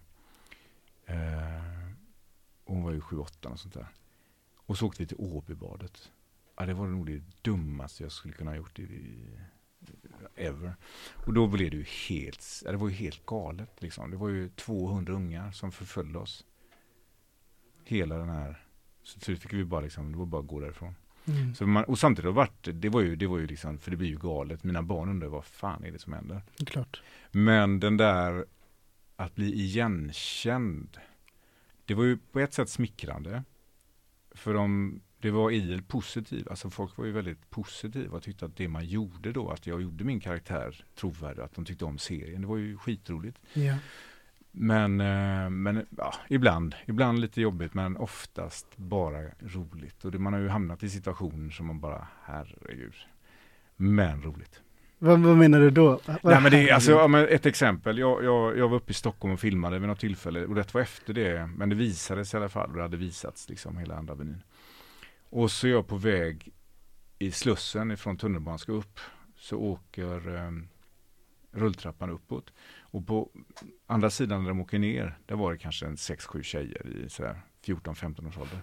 eh, hon var ju sju, åtta och sånt där. Och så åkte vi till Åbybadet. Ja, det var nog det dummaste jag skulle kunna ha gjort i, i, ever. Och då blev det ju helt, ja, det var ju helt galet liksom. Det var ju 200 ungar som förföljde oss. Hela den här, så till slut fick vi bara liksom, det var bara att gå därifrån. Mm. Så man, och samtidigt har det varit, det var ju, det var ju liksom, för det blir ju galet. Mina barn undrar vad fan är det som händer? Klart. Men den där att bli igenkänd, det var ju på ett sätt smickrande. För de, det var idel positivt, alltså folk var ju väldigt positiva och tyckte att det man gjorde då, att jag gjorde min karaktär trovärdig, att de tyckte om serien, det var ju skitroligt. Ja. Men, eh, men ja, ibland, ibland lite jobbigt men oftast bara roligt. Och det, man har ju hamnat i situationer som man bara, herregud. Men roligt. Vad, vad menar du då? Vad Nej, men det, är- alltså, ja, ett exempel, jag, jag, jag var uppe i Stockholm och filmade vid något tillfälle och det var efter det, men det visades i alla fall och det hade visats liksom hela andra Avenyn. Och så är jag på väg i Slussen ifrån tunnelbanan ska upp, så åker eh, rulltrappan uppåt. Och på andra sidan när de åker ner, där var det kanske en 6-7 tjejer i sådär 14-15 års ålder.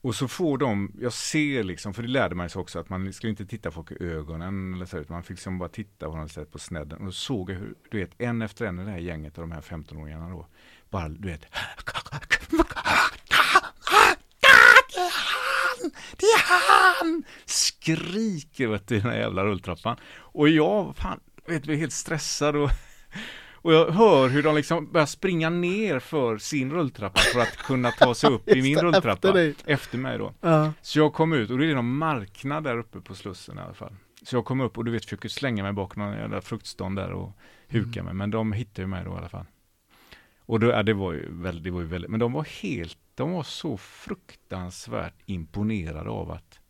Och så får de, jag ser liksom, för det lärde man sig också att man ska inte titta folk i ögonen eller så, utan man fick liksom bara titta på något sätt på snedden. Och då såg jag hur, du vet, en efter en i det här gänget av de här 15-åringarna då, bara, du vet, det är han! Skriker vet du, i den här jävla rulltrappan. Och jag, fan, vet du, helt stressad och, och jag hör hur de liksom börjar springa ner för sin rulltrappa för att kunna ta sig upp i min rulltrappa. efter dig. efter mig då. Ja. Så jag kom ut och det är någon marknad där uppe på Slussen i alla fall. Så jag kom upp och du vet försöker slänga mig bakom någon jävla fruktstånd där och huka mig. Men de hittade ju mig då i alla fall. Och då, ja, det var ju väldigt, det var ju väldigt, men de var helt, de var så fruktansvärt imponerade av att,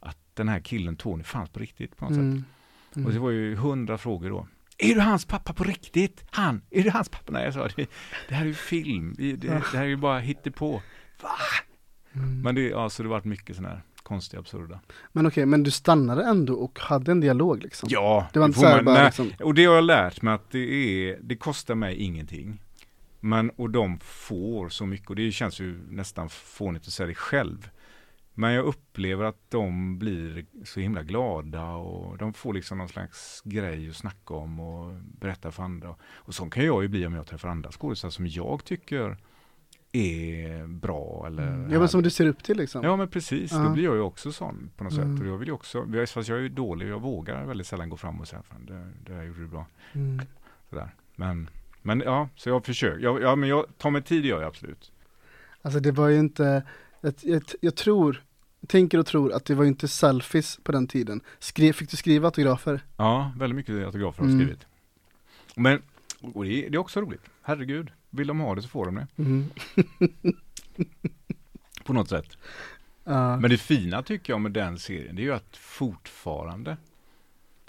att den här killen Tony fanns på riktigt på något sätt. Mm. Och det var ju hundra frågor då. Är du hans pappa på riktigt? Han? Är du hans pappa? Nej, jag sa det, det här är ju film. Det, det, det här är ju bara hittepå. Va? Mm. Men det, ja, så det varit mycket sådana här konstiga, absurda. Men okej, men du stannade ändå och hade en dialog liksom? Ja, Det var inte man- bara liksom, Och det har jag lärt mig att det är, det kostar mig ingenting. Men, och de får så mycket och det känns ju nästan fånigt att säga det själv. Men jag upplever att de blir så himla glada och de får liksom någon slags grej att snacka om och berätta för andra. Och så kan jag ju bli om jag träffar andra skådespelare som jag tycker är bra eller ja men som du ser upp till liksom? Ja men precis, Ja. då blir jag ju också sån på något Mm. sätt. Och jag vill ju också, fast jag är ju dålig, jag vågar väldigt sällan gå fram och säga fan det, det där gjorde du bra. Mm. Sådär. Men, men ja, så jag försöker. Jag, ja men jag tar mig tid gör jag absolut. Alltså det var ju inte, jag, jag, jag tror, tänker och tror att det var inte selfies på den tiden. Skrev, fick du skriva autografer? Ja, väldigt mycket autografer har jag Mm. skrivit. Men, och det, är- det är också roligt. Herregud, vill de ha det så får de det. Mm. På något sätt. Ja. Men det fina tycker jag med den serien, det är ju att fortfarande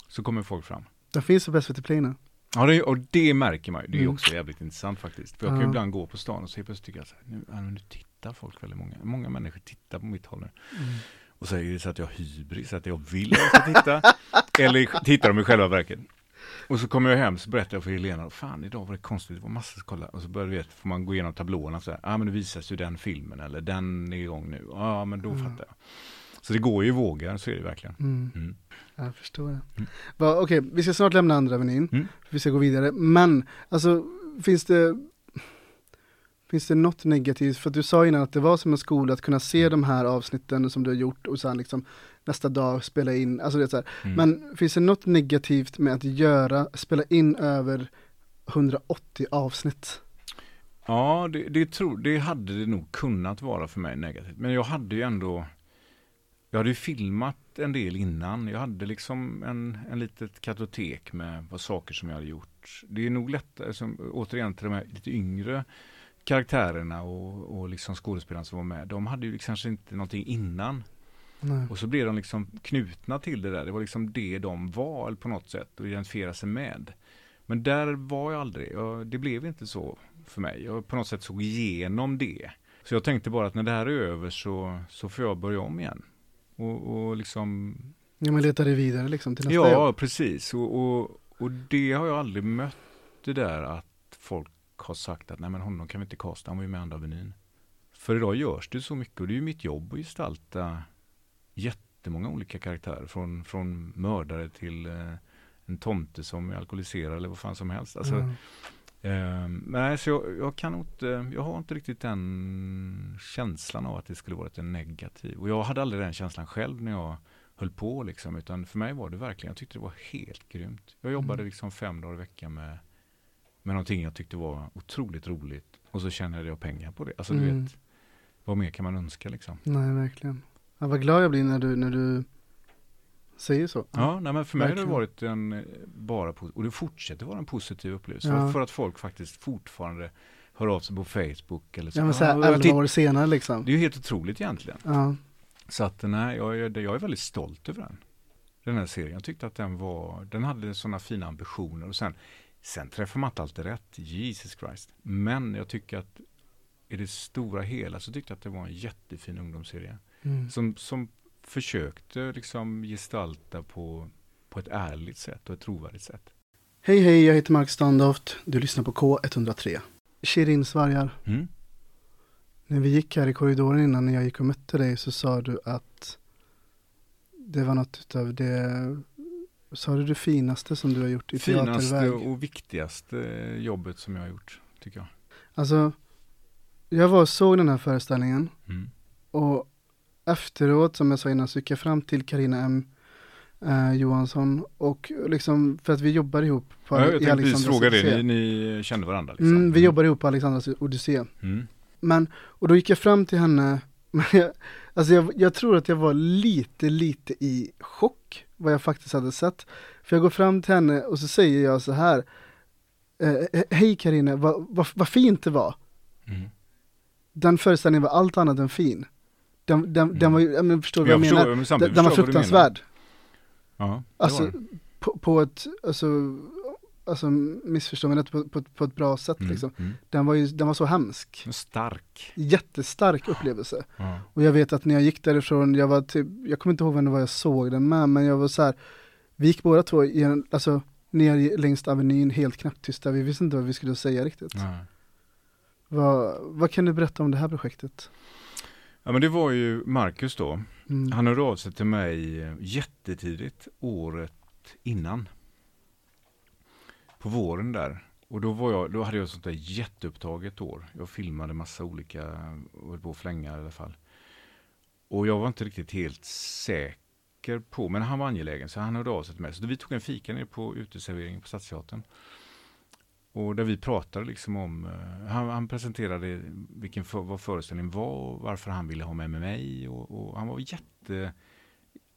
så kommer folk fram. Den finns på SVT Play nu. Ja, det, och det märker man ju. Det är Mm. också jävligt intressant faktiskt. För jag kan ju ibland gå på stan och helt plötsligt tycker jag så här, nu, nu tittar folk väldigt många. Många människor tittar på mitt håll nu. Mm. Och så är det så att jag har hybris, att jag vill att de ska titta. eller tittar de i själva verket. Och så kommer jag hem så berättar jag för Helena, fan idag var det konstigt, det var massor som kollade. Och så börjar vet, får man gå igenom tablåerna så här, ja ah, men det visas ju den filmen eller den är igång nu. Ja men då Mm. fattar jag. Så det går ju i vågor, så är det verkligen. Mm. Mm. Jag förstår det. Mm. Okej, vi ska snart lämna andra avenyn. Mm. Vi ska gå vidare. Men, alltså, finns det Finns det något negativt? För du sa innan att det var som en skola att kunna se de här avsnitten som du har gjort och sen liksom nästa dag spela in, alltså det är. Mm. Men finns det något negativt med att göra, spela in över 180 avsnitt? Ja, det, det, tror, det hade det nog kunnat vara för mig negativt. Men jag hade ju ändå, jag hade ju filmat en del innan. Jag hade liksom en, en litet kartotek med vad saker som jag hade gjort. Det är nog lättare, som, återigen till de här lite yngre karaktärerna och, och liksom skådespelarna som var med. De hade ju liksom kanske inte någonting innan. Nej. Och så blev de liksom knutna till det där. Det var liksom det de var på något sätt och identifiera sig med. Men där var jag aldrig. Jag, det blev inte så för mig. Jag på något sätt såg igenom det. Så jag tänkte bara att när det här är över så, så får jag börja om igen. Och, och liksom, Ja men leta dig vidare liksom till nästa ja jobb. precis. Och, och, och det har jag aldrig mött det där att folk har sagt att nej men honom kan vi inte kasta, han var ju med andra Avenyn. För idag görs det så mycket och det är ju mitt jobb att gestalta jättemånga olika karaktärer. Från, från mördare till eh, en tomte som är alkoholiserad eller vad fan som helst. Alltså, Mm. eh, men så jag, jag kan inte, jag har inte riktigt den känslan av att det skulle varit en negativ. Och jag hade aldrig den känslan själv när jag höll på liksom. Utan för mig var det verkligen, jag tyckte det var helt grymt. Jag jobbade Mm. liksom fem dagar i veckan med, med någonting jag tyckte var otroligt roligt. Och så tjänade jag pengar på det. Alltså du Mm. vet, vad mer kan man önska liksom? Nej, verkligen. Ja, vad glad jag blir när du, när du säger så. Ja, nej, men för mig verkligen. har det varit en eh, bara, och det fortsätter vara en positiv upplevelse. Ja. För, att folk faktiskt fortfarande hör av sig på Facebook eller så. Ja, men "Ah, såhär jag titt-" elva år senare liksom. Det är ju helt otroligt egentligen. Ja. Så att nej, jag, är- jag är väldigt stolt över den. Den här serien. Jag tyckte att den var, den hade sådana fina ambitioner och sen, sen träffar man inte alltid rätt. Jesus Christ. Men jag tycker att i det stora hela så tyckte jag att det var en jättefin ungdomsserie. Mm. Som, som försökte liksom gestalta på, på ett ärligt sätt och ett trovärdigt sätt. Hej hej, jag heter Mark Standoft. Du lyssnar på K103. Shirin svarar. Mm. När vi gick här i korridoren innan när jag gick och mötte dig så sa du att det var något utav det, sa du det finaste som du har gjort i Finaste teaterväg? och viktigaste jobbet som jag har gjort, tycker jag. Alltså, jag var och såg den här föreställningen Mm. och efteråt, som jag sa innan, så gick jag fram till Karina M. Eh, Johansson och liksom, för att vi jobbar ihop på, Ja, jag i Alexandras fråga det, ni, ni kände varandra liksom? Mm, vi jobbar ihop på Alexandras Odyssé. Mm. Men, och då gick jag fram till henne, men jag, alltså jag, jag tror att jag var lite, lite i chock vad jag faktiskt hade sett. För jag går fram till henne och så säger jag så här, eh, hej Karina, vad, vad, vad fint det var. Mm. Den föreställningen var allt annat än fin. Den, den, den var ju, jag men, förstår du vad Jag menar? men Den, var fruktansvärd. Ja, Alltså, på, på ett, alltså, alltså missförstå mig rätt, på, på, på ett bra sätt Mm, liksom. mm. Den var ju, den var så hemsk. Stark. Jättestark upplevelse. Ja. Och jag vet att när jag gick därifrån, jag var typ, jag kommer inte ihåg vem det var jag såg den med, men jag var så här, vi gick båda två i en, alltså ner längs Avenyn helt knäpptysta, vi visste inte vad vi skulle säga riktigt. Vad, vad kan du berätta om det här projektet? ja men det var ju Marcus då. Mm. Han hörde av sig till mig jättetidigt året innan. På våren där. Och då, var jag, då hade jag ett sånt där jätteupptaget år. Jag filmade massa olika, och höll på att flänga i alla fall. Och jag var inte riktigt helt säker på, men han var angelägen så han hörde av sig till mig. Så vi tog en fika ner på uteserveringen på Stadsteatern. Och där vi pratade liksom om, eh, han, han presenterade vilken för, vad föreställningen var och varför han ville ha med mig. Och, och han var jätte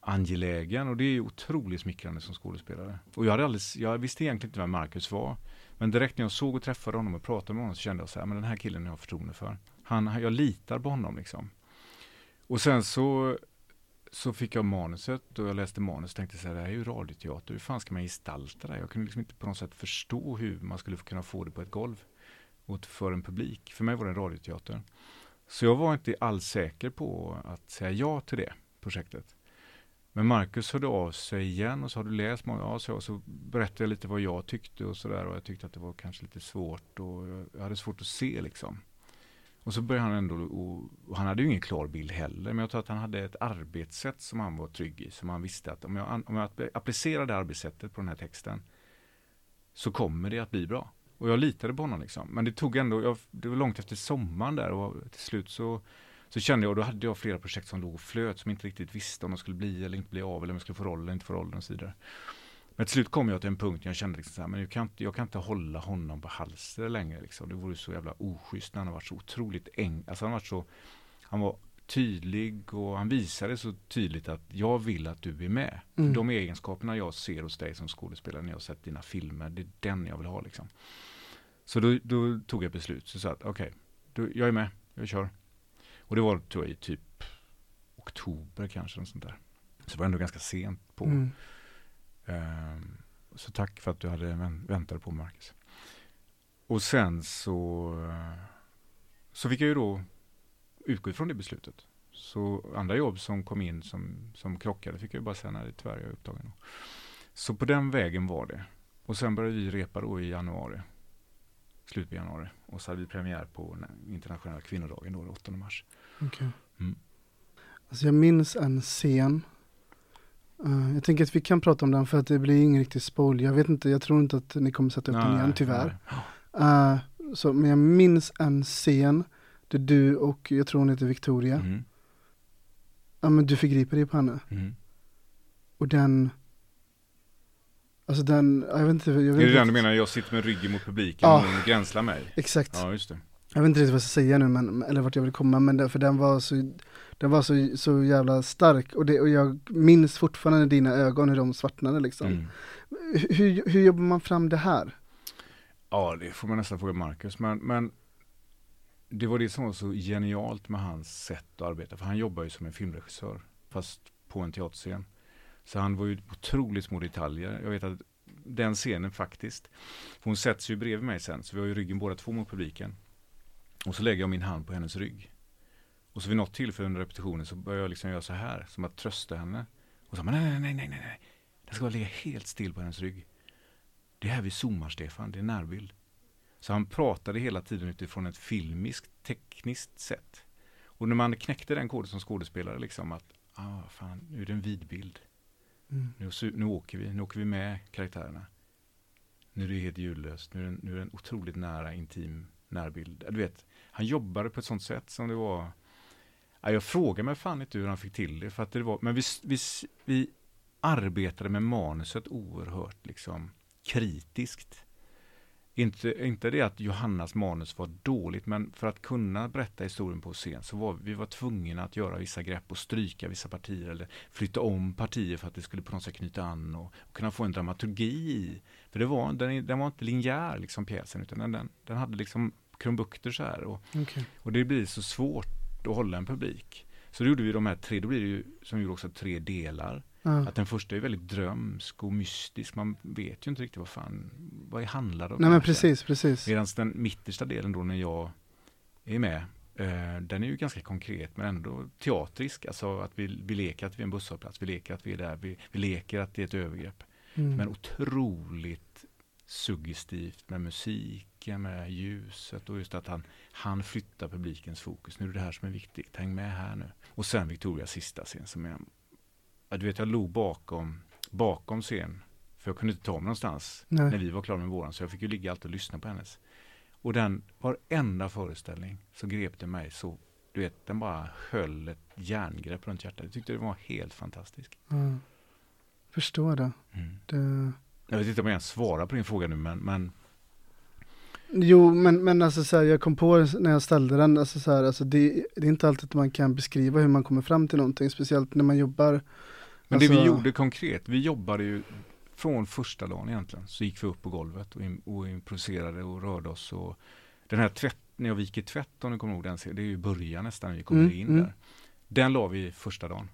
angelägen och det är ju otroligt smickrande som skådespelare. Och jag, hade alldeles, jag visste egentligen inte vem Marcus var. Men direkt när jag såg och träffade honom och pratade med honom så kände jag så här, men den här killen har jag förtroende för. Han, jag litar på honom liksom. Och sen så, så fick jag manuset och jag läste manus och tänkte så här, det här är ju radioteater, hur fan ska man gestalta det här? Jag kunde liksom inte på något sätt förstå hur man skulle kunna få det på ett golv och för en publik. För mig var det en radioteater. Så jag var inte alls säker på att säga ja till det projektet. Men Marcus hörde av sig igen och så har du läst många, ja, så, så berättade jag lite vad jag tyckte och sådär och jag tyckte att det var kanske lite svårt och jag hade svårt att se liksom. Och så började han ändå, och, och han hade ju ingen klar bild heller, men jag tror att han hade ett arbetssätt som han var trygg i, som han visste att om jag, om jag applicerar det arbetssättet på den här texten så kommer det att bli bra. Och jag litade på honom liksom. Men det tog ändå, jag, det var långt efter sommaren där och till slut så så kände jag, då hade jag flera projekt som låg och flöt som inte riktigt visste om de skulle bli eller inte bli av eller om jag skulle få roll eller inte få rollen och så vidare. Men till slut kom jag till en punkt där jag kände liksom så här, men jag kan, inte, jag kan inte hålla honom på halsen längre liksom. Det vore så jävla oschysst när han har varit så otroligt eng, alltså han varit så, han var tydlig och han visade så tydligt att jag vill att du är med. Mm. De egenskaperna jag ser hos dig som skådespelare när jag har sett dina filmer, det är den jag vill ha liksom. Så då, då tog jag beslut, så sa att okej, okay, jag är med, jag kör. Och det var tror jag i typ oktober kanske, sånt där. Så det var ändå ganska sent på. Mm. Ehm, så tack för att du hade vänt, väntade på Marcus. Och sen så, så fick jag ju då utgå ifrån det beslutet. Så andra jobb som kom in som, som krockade fick jag ju bara säga nej, tyvärr jag är upptagen. Så på den vägen var det. Och sen började vi repa då i januari. slutet på januari. Och så hade vi premiär på internationella kvinnodagen då, den 8 mars. Okej. Mm. Alltså jag minns en scen. Eh, jag tänker att vi kan prata om den för att det blir ingen riktig spoil. Jag vet inte, jag tror inte att ni kommer sätta upp den Nej, igen tyvärr. Eh, så, men jag minns en scen där du och jag tror hon heter Victoria. Mm. Ja men du förgriper dig på henne. Mm. Och den Alltså den, jag vet inte, jag vet Är inte det den du menar, jag sitter med ryggen mot publiken Ja. och hon gränslar mig? Exakt. Ja, just det. Jag vet inte riktigt vad jag ska säga nu men, eller vart jag vill komma men den, för den var så Den var så, så jävla stark och, det, och jag minns fortfarande dina ögon hur de svartnade liksom. Mm. Hur, hur, jobbar man fram det här? Ja, det får man nästan fråga Marcus. Men, men det var det som var så genialt med hans sätt att arbeta. För han jobbar ju som en filmregissör, fast på en teaterscen. Så han var ju otroligt små detaljer. Jag vet att den scenen faktiskt, hon sätts ju bredvid mig sen, så vi har ju ryggen båda två mot publiken. Och så lägger jag min hand på hennes rygg. Och så vid något tillfälle under repetitionen så börjar jag liksom göra så här, som att trösta henne. Och så, nej, nej, nej, nej, nej, nej. Den ska bara ligga helt still på hennes rygg. Det är här vi zoomar, Stefan, det är närbild. Så han pratade hela tiden utifrån ett filmiskt, tekniskt sätt. Och när man knäckte den koden som skådespelare, liksom att, ah, fan, nu är det en vidbild. Mm. Nu, nu åker vi, nu åker vi med karaktärerna. Nu är det helt ljudlöst, nu är det, nu är det en otroligt nära, intim närbild. Du vet, han jobbade på ett sånt sätt som det var, ja, jag frågar mig fan inte hur han fick till det, för att det var, men vi, vi, vi arbetade med manuset oerhört liksom kritiskt. Inte, inte det att Johannas manus var dåligt, men för att kunna berätta historien på scen så var vi var tvungna att göra vissa grepp och stryka vissa partier eller flytta om partier för att det skulle på något sätt knyta an och, och kunna få en dramaturgi i. För det var, den, den var inte linjär liksom pjäsen, utan den, den, den hade liksom krumbukter så här. Och, Okej. och det blir så svårt att hålla en publik. Så då gjorde vi de här tre, då blir det ju som vi gjorde också tre delar. Ja. Att den första är väldigt drömsk och mystisk. Man vet ju inte riktigt vad fan, vad det handlar om. Nej men precis, precis. Medan den mittersta delen då när jag är med, eh, den är ju ganska konkret men ändå teatrisk. Alltså att vi, vi leker att vi är en busshållplats, vi leker att vi är där, vi, vi leker att det är ett övergrepp. Mm. Men otroligt suggestivt med musiken, med ljuset och just att han, han flyttar publikens fokus. Nu är det det här som är viktigt, häng med här nu. Och sen Victorias sista scen som är, ja, du vet jag låg bakom, bakom scen, för jag kunde inte ta mig någonstans Nej. när vi var klara med våran, så jag fick ju ligga alltid och lyssna på hennes. Och den, varenda föreställning så grep det mig så, du vet, den bara höll ett järngrepp runt hjärtat. Jag tyckte det var helt fantastiskt. Ja. Förstår det. Mm. det. Jag vet inte om jag ens svarar på din fråga nu, men, men Jo, men, men alltså så här, jag kom på när jag ställde den, alltså så här, alltså det, det är inte alltid att man kan beskriva hur man kommer fram till någonting, speciellt när man jobbar. Men det vi alltså- gjorde konkret, vi jobbade ju från första dagen egentligen, så gick vi upp på golvet och, im- och improviserade och rörde oss. Och den här tvätt, när jag viker tvätt, om ni kommer ihåg den, det är ju början nästan när vi kommer Mm, in mm. där. Den la vi första dagen.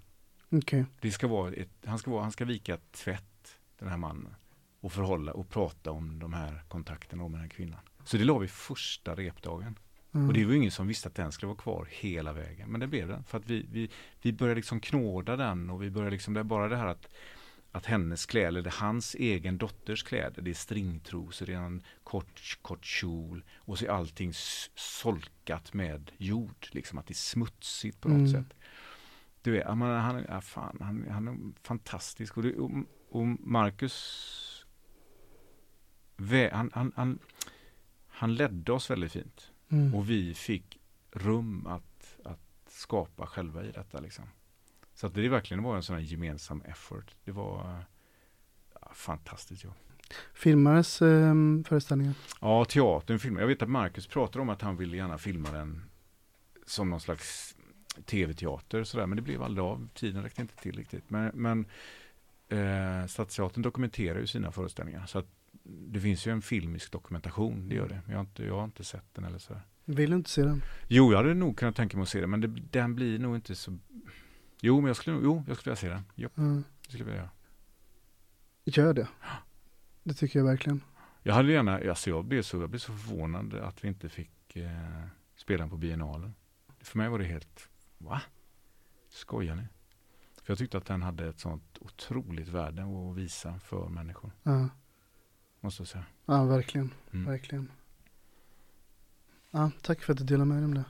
Okej, Det ska vara ett, han, ska vara, han ska vika tvätt, den här mannen, och förhålla och prata om de här kontakterna med den här kvinnan. Så det la vi första repdagen. ja. Och det var ju ingen som visste att den skulle vara kvar hela vägen. Men det blev den. För att vi, vi, vi började liksom knåda den och vi började liksom, det är bara det här att, att hennes kläder, det är hans egen dotters kläder, det är stringtrosor, det är en kort, kort kjol och så är allting solkat med jord, liksom att det är smutsigt på något Mm. sätt. Du vet, han, han, ja, fan, han, han är fantastisk. Och, det, och, och Marcus, han, han, han, han ledde oss väldigt fint. Mm. Och vi fick rum att, att skapa själva i detta. Liksom. Så att det verkligen var en sån här gemensam effort. Det var ja, fantastiskt jobb. Filmades ehm, föreställningen? Ja, teatern filmar. Jag vet att Marcus pratar om att han ville gärna filma den som någon slags tv-teater sådär. Men det blev aldrig av. Tiden räckte inte till riktigt. Men, men eh, Stadsteatern dokumenterar ju sina föreställningar. Så att det finns ju en filmisk dokumentation, det gör det. Jag har inte, jag har inte sett den eller så. Vill du inte se den? Jo, jag hade nog kunnat tänka mig att se den, men det, den blir nog inte så... Jo, men jag skulle, jo, jag skulle vilja se den. Jo, Ja. det skulle jag vilja göra. Gör det. Det tycker jag verkligen. Jag hade gärna, alltså jag blev så, jag blev så förvånad att vi inte fick eh, spela den på biennalen. För mig var det helt, va? Skojar ni? För jag tyckte att den hade ett sånt otroligt värde att visa för människor, Ja, måste jag säga. ja verkligen. Mm. Verkligen. Ja, tack för att du delar med dig om det.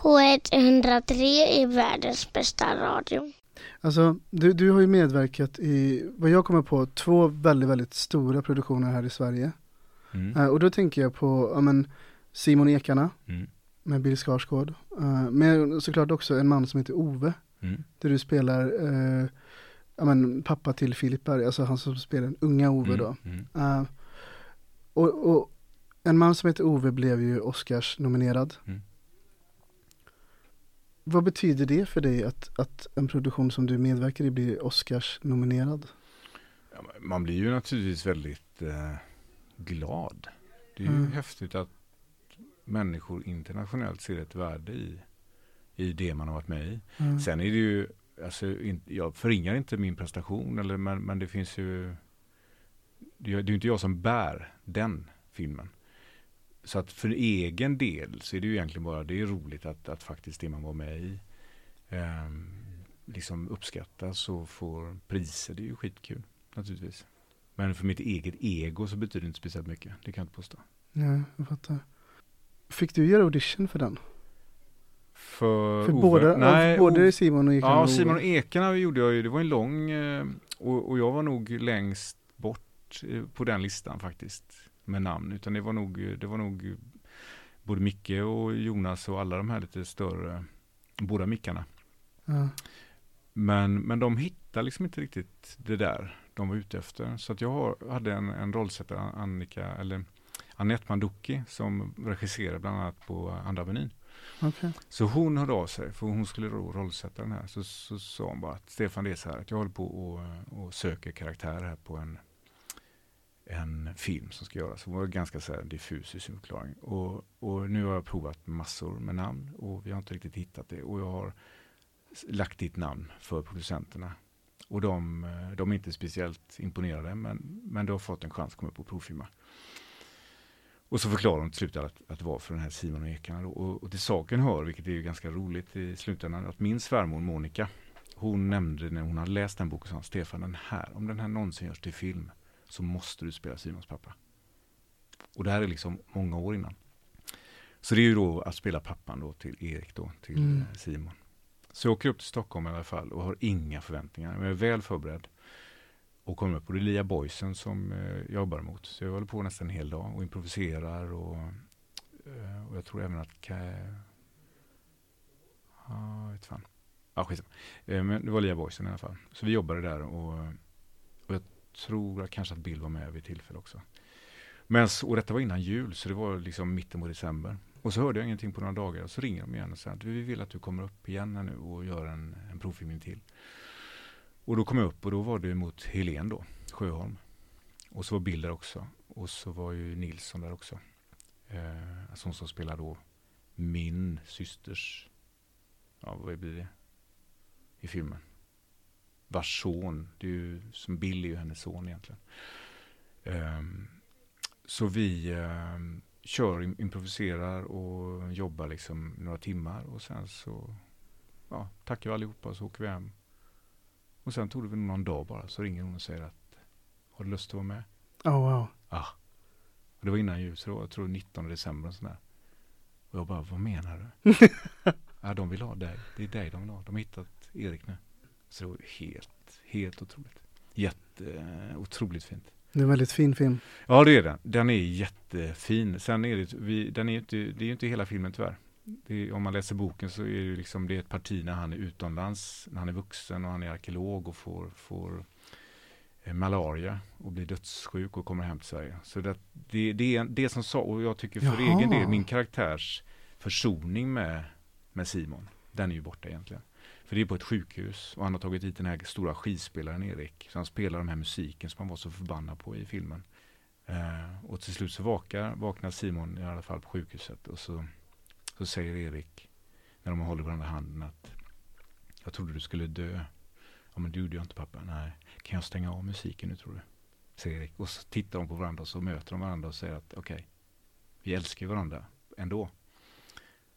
K103 är världens bästa radio. Alltså, du, du har ju medverkat i, vad jag kommer på, två väldigt, väldigt stora produktioner här i Sverige. Mm. Eh, och då tänker jag på, ja men, Simon Ekarna Mm. med Bill Skarsgård. Uh, men såklart också en man som heter Ove, Mm. där du spelar, eh, ja men, pappa till Filip Berg, alltså han som spelar den unga Ove då. Mm. Eh, och, och en man som heter Ove blev ju Oscars nominerad. Mm. Vad betyder det för dig att, att en produktion som du medverkar i blir Oscars nominerad? Ja, man blir ju naturligtvis väldigt eh, glad. Det är ju Mm. häftigt att människor internationellt ser ett värde i, i det man har varit med i. Mm. Sen är det ju, alltså, in, jag förringar inte min prestation, eller, men, men det finns ju, det är ju inte jag som bär den filmen. Så att för egen del så är det ju egentligen bara, det är roligt att, att faktiskt det man var med i eh, liksom uppskattas och får priser. Det är ju skitkul naturligtvis. Men för mitt eget ego så betyder det inte speciellt mycket. Det kan jag inte påstå. Ja, jag fattar. Fick du göra audition för den? För, För Ove- båda, Nej, både Simon och Ekan Ja, och Simon och. Ekarna gjorde jag ju, det var en lång eh, och, och jag var nog längst bort eh, på den listan faktiskt med namn. Utan det var nog, det var nog eh, både Micke och Jonas och alla de här lite större, båda Mickarna. Ja. Men, men de hittade liksom inte riktigt det där de var ute efter. Så att jag har, hade en, en rollsättare, Annika, eller Anette Manducci, som regisserade bland annat på Andra Avenyn. Okay. Så hon hörde av sig, för hon skulle då rollsätta den här. Så, så sa hon bara att Stefan, det är så här att jag håller på och, och söker karaktär här på en, en film som ska göras. Hon var ganska så här diffus i sin förklaring. Och, och nu har jag provat massor med namn och vi har inte riktigt hittat det. Och jag har lagt ditt namn för producenterna. Och de, de är inte speciellt imponerade, men, men du har fått en chans att komma upp och provfilma. Och så förklarar de till slut att, att det var för den här Simon och Ekarna. Och, och till saken hör, vilket är ganska roligt i slutändan, att min svärmor Monica, hon nämnde när hon hade läst den boken, sa Stefan, den här, om den här någonsin görs till film, så måste du spela Simons pappa. Och det här är liksom många år innan. Så det är ju då att spela pappan då till Erik då, till Mm. eh, Simon. Så jag åker upp till Stockholm i alla fall och har inga förväntningar. Men jag är väl förberedd. Och kommer upp och det är Lia Boysen som eh, jag jobbar mot. Så jag håller på nästan en hel dag och improviserar och, eh, och jag tror även att Ja, jag vet fan. Ja, skitsamma. Eh, men det var Lia Boysen i alla fall. Så vi jobbade där och, och jag tror kanske att Bill var med vid tillfälle också. Men, och detta var innan jul, så det var liksom mitten på december. Och så hörde jag ingenting på några dagar. Och så ringer de igen och säger att vi vill att du kommer upp igen här nu och gör en, en provfilmning till. Och då kom jag upp och då var det mot Helen då, Sjöholm. Och så var Bill där också. Och så var ju Nilsson där också. Eh, alltså hon som spelar då min systers, ja vad blir det? I filmen. Vars son, det är ju, som Bill är ju hennes son egentligen. Eh, så vi eh, kör, improviserar och jobbar liksom några timmar och sen så ja, tackar vi allihopa och så åker vi hem. Och sen tog det väl någon dag bara så ringer hon och säger att har du lust att vara med? Oh, wow. Ja. Och det var innan jul så det var, jag tror 19 december och sådär. Och jag bara, vad menar du? ja, de vill ha dig. Det är dig de vill ha. De har hittat Erik nu. Så det var helt, helt otroligt. Jätte, otroligt fint. Det är en väldigt fin film. Ja, det är den. Den är jättefin. Sen är det, vi, den är ju inte, det är ju inte hela filmen tyvärr. Det om man läser boken så är det liksom, det är ett parti när han är utomlands, när han är vuxen och han är arkeolog och får, får eh, malaria och blir dödssjuk och kommer hem till Sverige. Så det, det, det är det som sa, och jag tycker för Jaha. egen del, min karaktärs försoning med, med Simon, den är ju borta egentligen. För det är på ett sjukhus och han har tagit hit den här stora skivspelaren Erik. Så han spelar de här musiken som han var så förbannad på i filmen. Eh, och till slut så vakar, vaknar Simon i alla fall på sjukhuset och så, så säger Erik när de håller varandra i handen att jag trodde du skulle dö. Ja men det gjorde jag inte pappa. Nej. Kan jag stänga av musiken nu tror du? Säger Erik. Och så tittar de på varandra och så möter de varandra och säger att okej, vi älskar varandra ändå.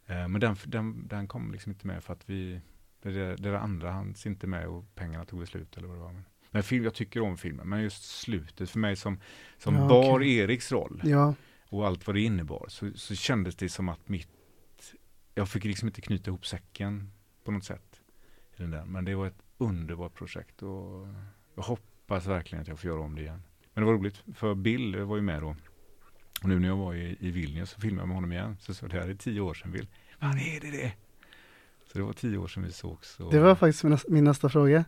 Eh, men den, den, den kom liksom inte med för att vi, det, det där andra hanns inte med och pengarna tog slut eller vad det var. Men, men film, jag tycker om filmen, men just slutet för mig som, som Ja, bar okej. Eriks roll. Ja, och allt vad det innebar så, så kändes det som att mitt, jag fick liksom inte knyta ihop säcken på något sätt. I den där. Men det var ett underbart projekt och jag hoppas verkligen att jag får göra om det igen. Men det var roligt för Bill var ju med då. Och nu när jag var i, i Vilnius så filmade jag med honom igen. Så sa det här är tio år sedan Bill. Vad är det det? Så det var tio år sedan vi sågs. Och... Det var faktiskt min, min nästa fråga.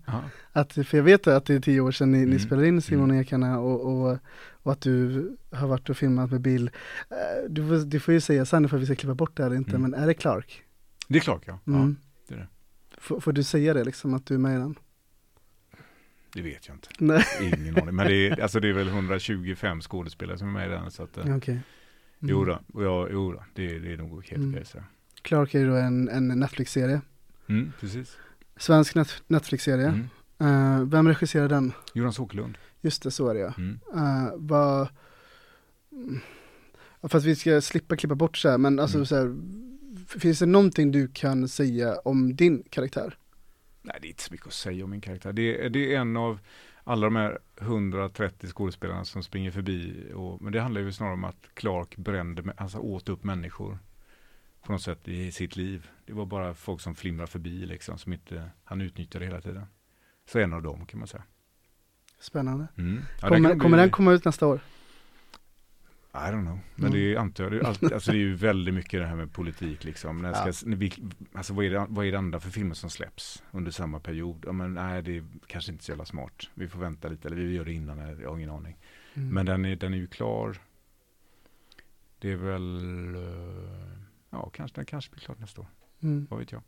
Att, för jag vet att det är tio år sedan ni, ni Mm. spelade in Simon och Mm. Ekarna och, och, och att du har varit och filmat med Bill. Eh, Du får, du får ju säga sen för att vi ska klippa bort det eller inte, Mm. men är det Clark? Det är klart ja. Mm. ja. det är det. Får, får du säga det liksom, att du är med i den? Det vet jag inte. Nej. Ingen aning. Men det är, alltså det är väl 125 skådespelare som är med i den. Så att, eh, Okej. Mm. Jo då, och jag, det, det är nog helt Mm. okej. så. Clark är ju då en, en Netflix-serie. Mm, precis. Svensk net, Netflix-serie. Mm. Eh, vem regisserar den? Jonas Åkerlund. Just det, så är det ja. Mm. Uh, vad... För att vi ska slippa klippa bort så här, men alltså Mm. så här, finns det någonting du kan säga om din karaktär? Nej, det är inte så mycket att säga om min karaktär. Det, är- det är en av alla de här 130 skådespelarna som springer förbi. Och, men det handlar ju snarare om att Clark brände, alltså åt upp människor på något sätt i sitt liv. Det var bara folk som flimrar förbi liksom, som inte, han utnyttjade hela tiden. Så en av dem kan man säga. Spännande. Mm. Ja, kommer, kan kommer bli- den komma ut nästa år? I don't know. Men Mm. det är, antar jag, det är, alltid, alltså det är ju väldigt mycket det här med politik liksom. När Ja. ska, när vi, alltså vad är, det, vad är det andra för filmer som släpps under samma period? Ja, men nej, det är kanske inte så jävla smart. Vi får vänta lite, eller vi gör det innan, jag har ingen aning. Mm. Men den är, den är ju klar. Det är väl, eh, ja kanske, den kanske blir klar nästa år. Mm. Vad vet jag.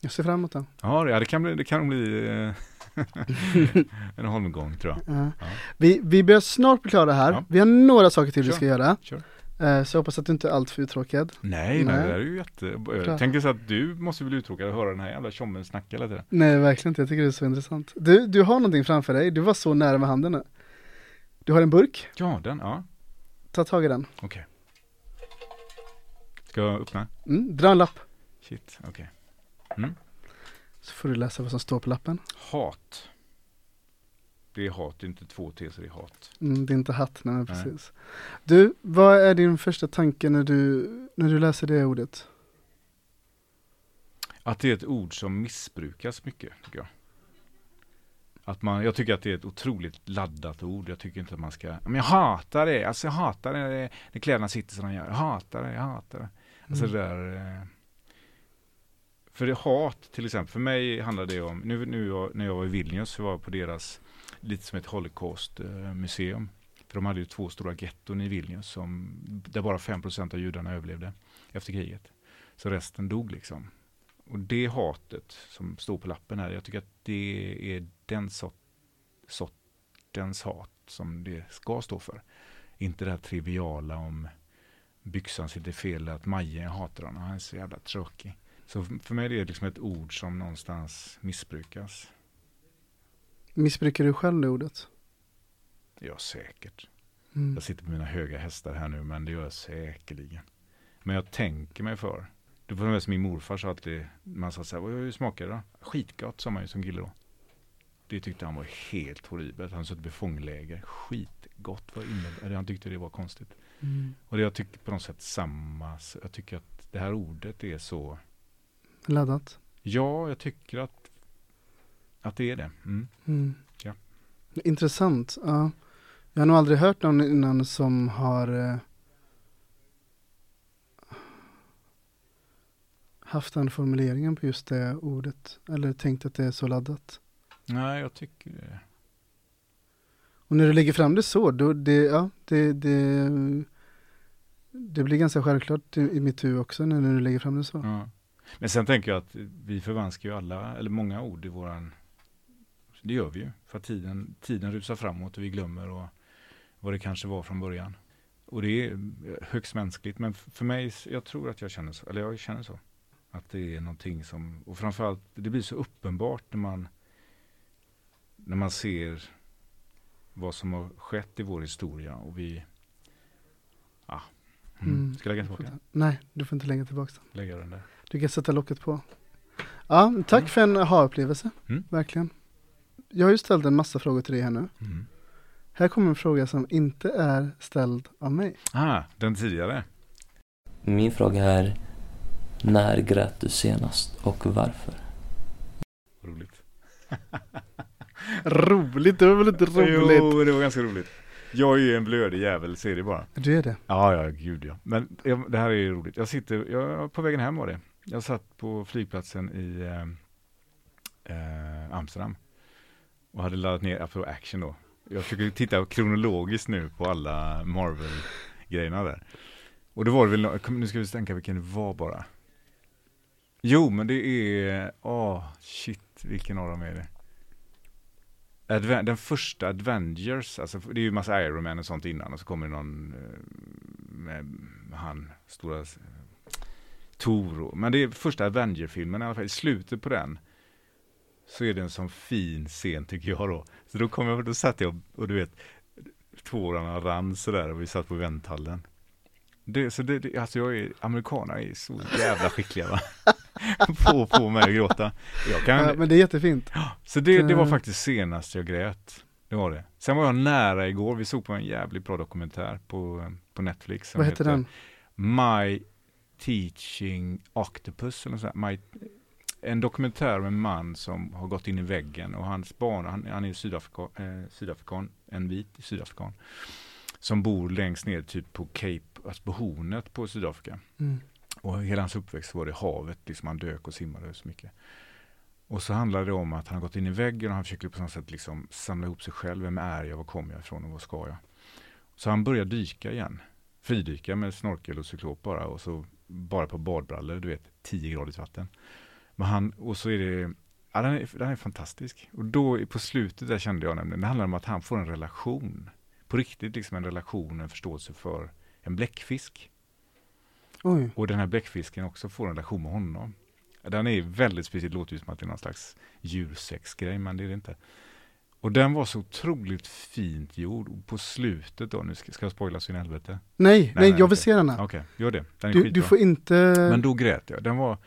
Jag ser fram emot den. Ja, det, kan bli, det kan bli eh, en holmgång tror jag. Ja. Ja. Vi, vi börjar snart bli klara här. Ja. Vi har några saker till vi Kör. ska göra. Kör. Eh, så jag hoppas att du inte är alltför uttråkad. Nej, nej, Nej. det där är ju jätte... Bra. Jag tänker så att du måste bli uttråkad att höra den här jävla tjommen snacka hela tiden. Nej, verkligen inte. Jag tycker det är så intressant. Du, du har någonting framför dig. Du var så nära med handen nu. Du har en burk. Ja, den, ja. Ta tag i den. Okej. Ska jag öppna? Mm, dra en lapp. Shit, okej. Mm. Så får du läsa vad som står på lappen. Hat. Det är hat, det är inte två T så det är hat. Mm, det är inte hatt, Nej. precis. Du, vad är din första tanke när du, när du läser det ordet? Att det är ett ord som missbrukas mycket, tycker jag. Att man, jag tycker att det är ett otroligt laddat ord. Jag tycker inte att man ska, men jag hatar det, alltså jag hatar det när kläderna sitter som de gör. Jag hatar det, jag hatar det. Alltså Mm. där, eh, för det hat till exempel, för mig handlar det om, nu, nu jag, när jag var i Vilnius så var jag på deras, lite som ett holocaust-museum. För de hade ju två stora getton i Vilnius som, där bara 5% av judarna överlevde efter kriget. Så resten dog liksom. Och det hatet som står på lappen här, jag tycker att det är den sort, sortens hat som det ska stå för. Inte det här triviala om byxan sitter fel, att Maja jag hatar honom, han är så jävla tråkig. Så för mig är det liksom ett ord som någonstans missbrukas. Missbrukar du själv det ordet? Ja, säkert. Mm. Jag sitter på mina höga hästar här nu, men det gör jag säkerligen. Men jag tänker mig för. Det var som min morfar sa alltid, man sa så här, "Vad- hur smakar det då? Skitgott, sa man ju som kille då. Det tyckte han var helt horribelt. Han suttit i fångläger. Skitgott, vad innebär Han tyckte det var konstigt. Mm. Och det jag tycker på något sätt samma. Jag tycker att det här ordet är så, Laddat? ja, jag tycker att, att det är det. Mm. Mm. Ja. Intressant. Ja. Jag har nog aldrig hört någon innan som har eh, haft den formuleringen på just det ordet. Eller tänkt att det är så laddat. Nej, jag tycker det. Och när du lägger fram det så, då det, ja, det, det, det blir ganska självklart i, i mitt huvud också när, när du lägger fram det så. Ja. Men sen tänker jag att vi förvanskar ju alla, eller många ord i våran, det gör vi ju, för att tiden, tiden rusar framåt och vi glömmer och vad det kanske var från början. Och det är högst mänskligt, men för mig, jag tror att jag känner så, eller jag känner så. Att det är någonting som, och framförallt, det blir så uppenbart när man, när man ser vad som har skett i vår historia och vi, ja, mm. Mm. ska jag lägga tillbaka? Nej, du får inte lägga tillbaka den. Lägga den där. Du kan sätta locket på. Ja, tack Mm. för en aha-upplevelse. Mm. Verkligen. Jag har ju ställt en massa frågor till dig här nu. Mm. Här kommer en fråga som inte är ställd av mig. Ah, den tidigare. Min fråga är När grät du senast och varför? Roligt. roligt, det var väl inte roligt? Jo, det var ganska roligt. Jag är ju en blödig jävel, ser det bara. Du är det? Ja, ja, gud ja. Men jag, det här är ju roligt. Jag sitter, jag, på vägen hem var det. Jag satt på flygplatsen i eh, eh, Amsterdam och hade laddat ner Apple Action då. Jag försöker titta kronologiskt nu på alla Marvel-grejerna där. Och då var det väl, nu ska vi tänka vilken det var bara. Jo, men det är, åh, shit, vilken av dem är det? Adven- den första Avengers, alltså det är ju massa Iron Man och sånt innan och så kommer det någon eh, med han, stora eh, Toro. Men det är första Avenger-filmen i alla fall, i slutet på den så är det en sån fin scen tycker jag då. Så då kom jag, då satt jag och, och du vet, tårarna rann sådär och vi satt på vänthallen. Det, så det, det, alltså jag är, amerikaner är så jävla skickliga va? på att få mig att gråta. Jag kan, Ja, men det är jättefint. så det, det var Eh. faktiskt senast jag grät. Det var det. Sen var jag nära igår, vi såg på en jävligt bra dokumentär på, på Netflix. Vad heter den? My Teaching Octopus, eller så. My, en dokumentär om en man som har gått in i väggen och hans barn, han, han är sydafrika, eh, sydafrikan, en vit sydafrikan, som bor längst ner typ på Cape, alltså på hornet på Sydafrika. Mm. Och hela hans uppväxt var det havet, liksom han dök och simmade så mycket. Och så handlade det om att han har gått in i väggen och han försöker på något sätt liksom samla ihop sig själv. Vem är jag? Var kommer jag ifrån och vad ska jag? Så han börjar dyka igen. Fridyka med snorkel och cyklop bara och så bara på badbrallor, du vet, 10 gradigt vatten. Men han, och så är det, ja den är, den är fantastisk. Och då på slutet där kände jag nämligen, det handlar om att han får en relation. På riktigt liksom en relation, en förståelse för en bläckfisk. Oj. Och den här bläckfisken också får en relation med honom. Den är väldigt speciell, det låter ju som att det är någon slags djursexgrej, men det är det inte. Och den var så otroligt fint gjord. Och på slutet då, nu ska, ska jag spoila så in helvete? Nej, nej, jag vill okej. se den här. Okej, gör det. Den är Du, skitbra. du får inte... Men då grät jag. Den var,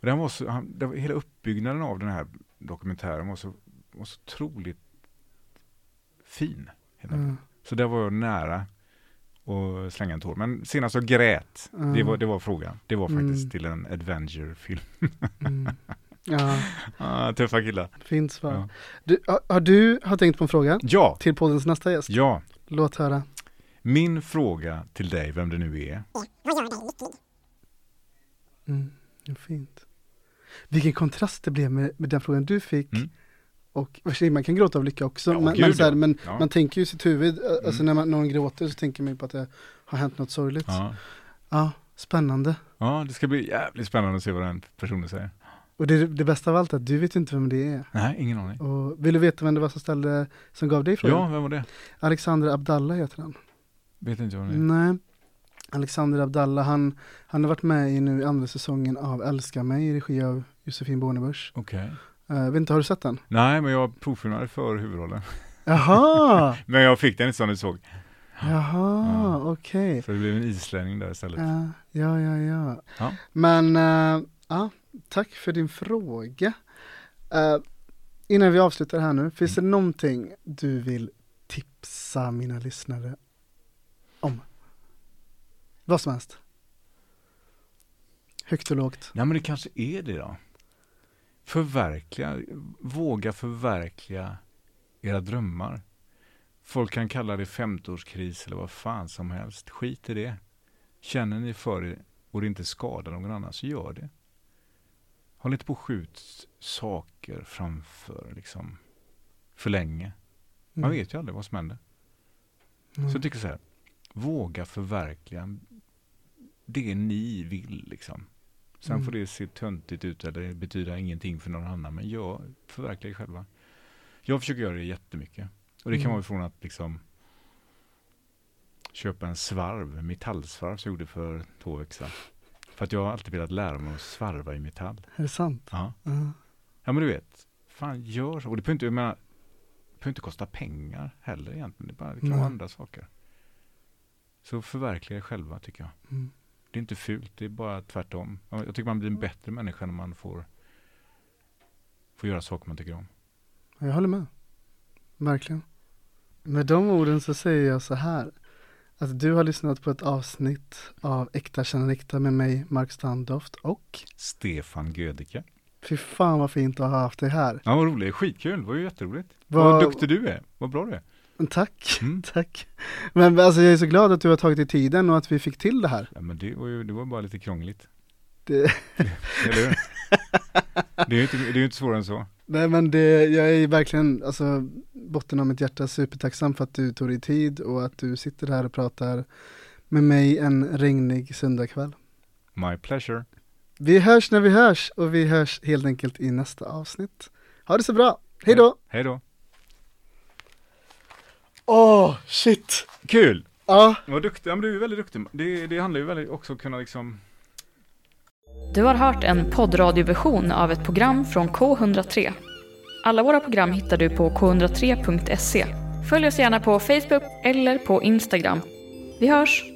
den var så, han, var, hela uppbyggnaden av den här dokumentären var så, var så otroligt fin. Mm. Så där var jag nära att slänga en tår. Men senast jag grät, det, Mm. var, det var frågan. Det var faktiskt Mm. till en Adventure-film. Mm. Ja, ah, tuffa killar. fint svar. Ja. Du, har, har du har tänkt på en fråga ja, till poddens nästa gäst? ja. Låt höra. Min fråga till dig, vem det nu är. Mm, fint. Vilken kontrast det blev med, med den frågan du fick. Mm. Och man kan gråta av lycka också. Ja, men, gud, men, så här, men Ja. man tänker ju i sitt huvud, alltså Mm. när man, någon gråter så tänker man ju på att det har hänt något sorgligt. Ja, Ja. spännande. ja, det ska bli jävligt spännande att se vad den personen säger. Och det, det bästa av allt är att du vet inte vem det är. Nej, ingen aning. Och vill du veta vem det var som ställde, som gav dig frågan? Ja, vem var det? Alexander Abdallah heter han. Vet inte vad det är. Nej. Alexander Abdallah, han, han har varit med i nu andra säsongen av Älska mig i regi av Josefin Bornebusch. Okej. Uh, vet inte, har du sett den? Nej, men jag provfilmade för huvudrollen. Jaha! Men jag fick den inte som du såg. Jaha, Ja. okej. Så det blev en islänning där istället. Ja, ja, ja, ja. Ja. Men, eh, ja, tack för din fråga. Eh, innan vi avslutar här nu, finns Mm. det någonting du vill tipsa mina lyssnare om? Vad som helst. Högt och lågt. Nej, men det kanske är det då. Förverkliga, våga förverkliga era drömmar. Folk kan kalla det femtårskris eller vad fan som helst. Skit i det. Känner ni för det och det inte skadar någon annan, så gör det. Håll inte på och skjut saker framför liksom för länge. Man Mm. vet ju aldrig vad som händer. Mm. Så jag tycker så här, våga förverkliga det ni vill liksom. Sen Mm. får det se töntigt ut eller betyda ingenting för någon annan, men jag förverkligar det själva. Jag försöker göra det jättemycket. Och det kan Mm. vara från att liksom köpa en svarv, metallsvarv som jag gjorde för två veckor sedan. För att jag har alltid velat lära mig att svarva i metall. Är det sant? Ja. Ja. Ja men du vet, fan gör så. Och det behöver inte, menar, det behöver inte kosta pengar heller egentligen. Det, bara, det kan Nej. vara andra saker. Så förverkliga er själva tycker jag. Mm. Det är inte fult, det är bara tvärtom. Jag tycker man blir en bättre människa när man får, får göra saker man tycker om. Jag håller med. Verkligen. Med de orden så säger jag så här. Att du har lyssnat på ett avsnitt av Äkta känner äkta med mig, Mark Standoft och Stefan Gödicke. Fy fan vad fint att ha haft dig här. Ja, vad roligt. Skitkul. Det var ju jätteroligt. Vad- Vad duktig du är. Vad bra du är. Tack, Mm. tack. Men alltså jag är så glad att du har tagit dig tiden och att vi fick till det här. Ja, men det var ju det var bara lite krångligt. Det, Eller hur? Det är ju inte, det är ju inte svårare än så. nej men det, jag är verkligen, alltså botten av mitt hjärta supertacksam för att du tog dig tid och att du sitter här och pratar med mig en regnig söndagkväll. My pleasure. Vi hörs när vi hörs och vi hörs helt enkelt i nästa avsnitt. Ha det så bra, hej då! Hej då. Åh, shit! Kul! Ja. Vad duktig. Ja, men du är väldigt duktig. Det, det handlar ju väldigt också om att kunna liksom Du har hört en poddradioversion av ett program från K103. Alla våra program hittar du på k103.se. Följ oss gärna på Facebook eller på Instagram. Vi hörs!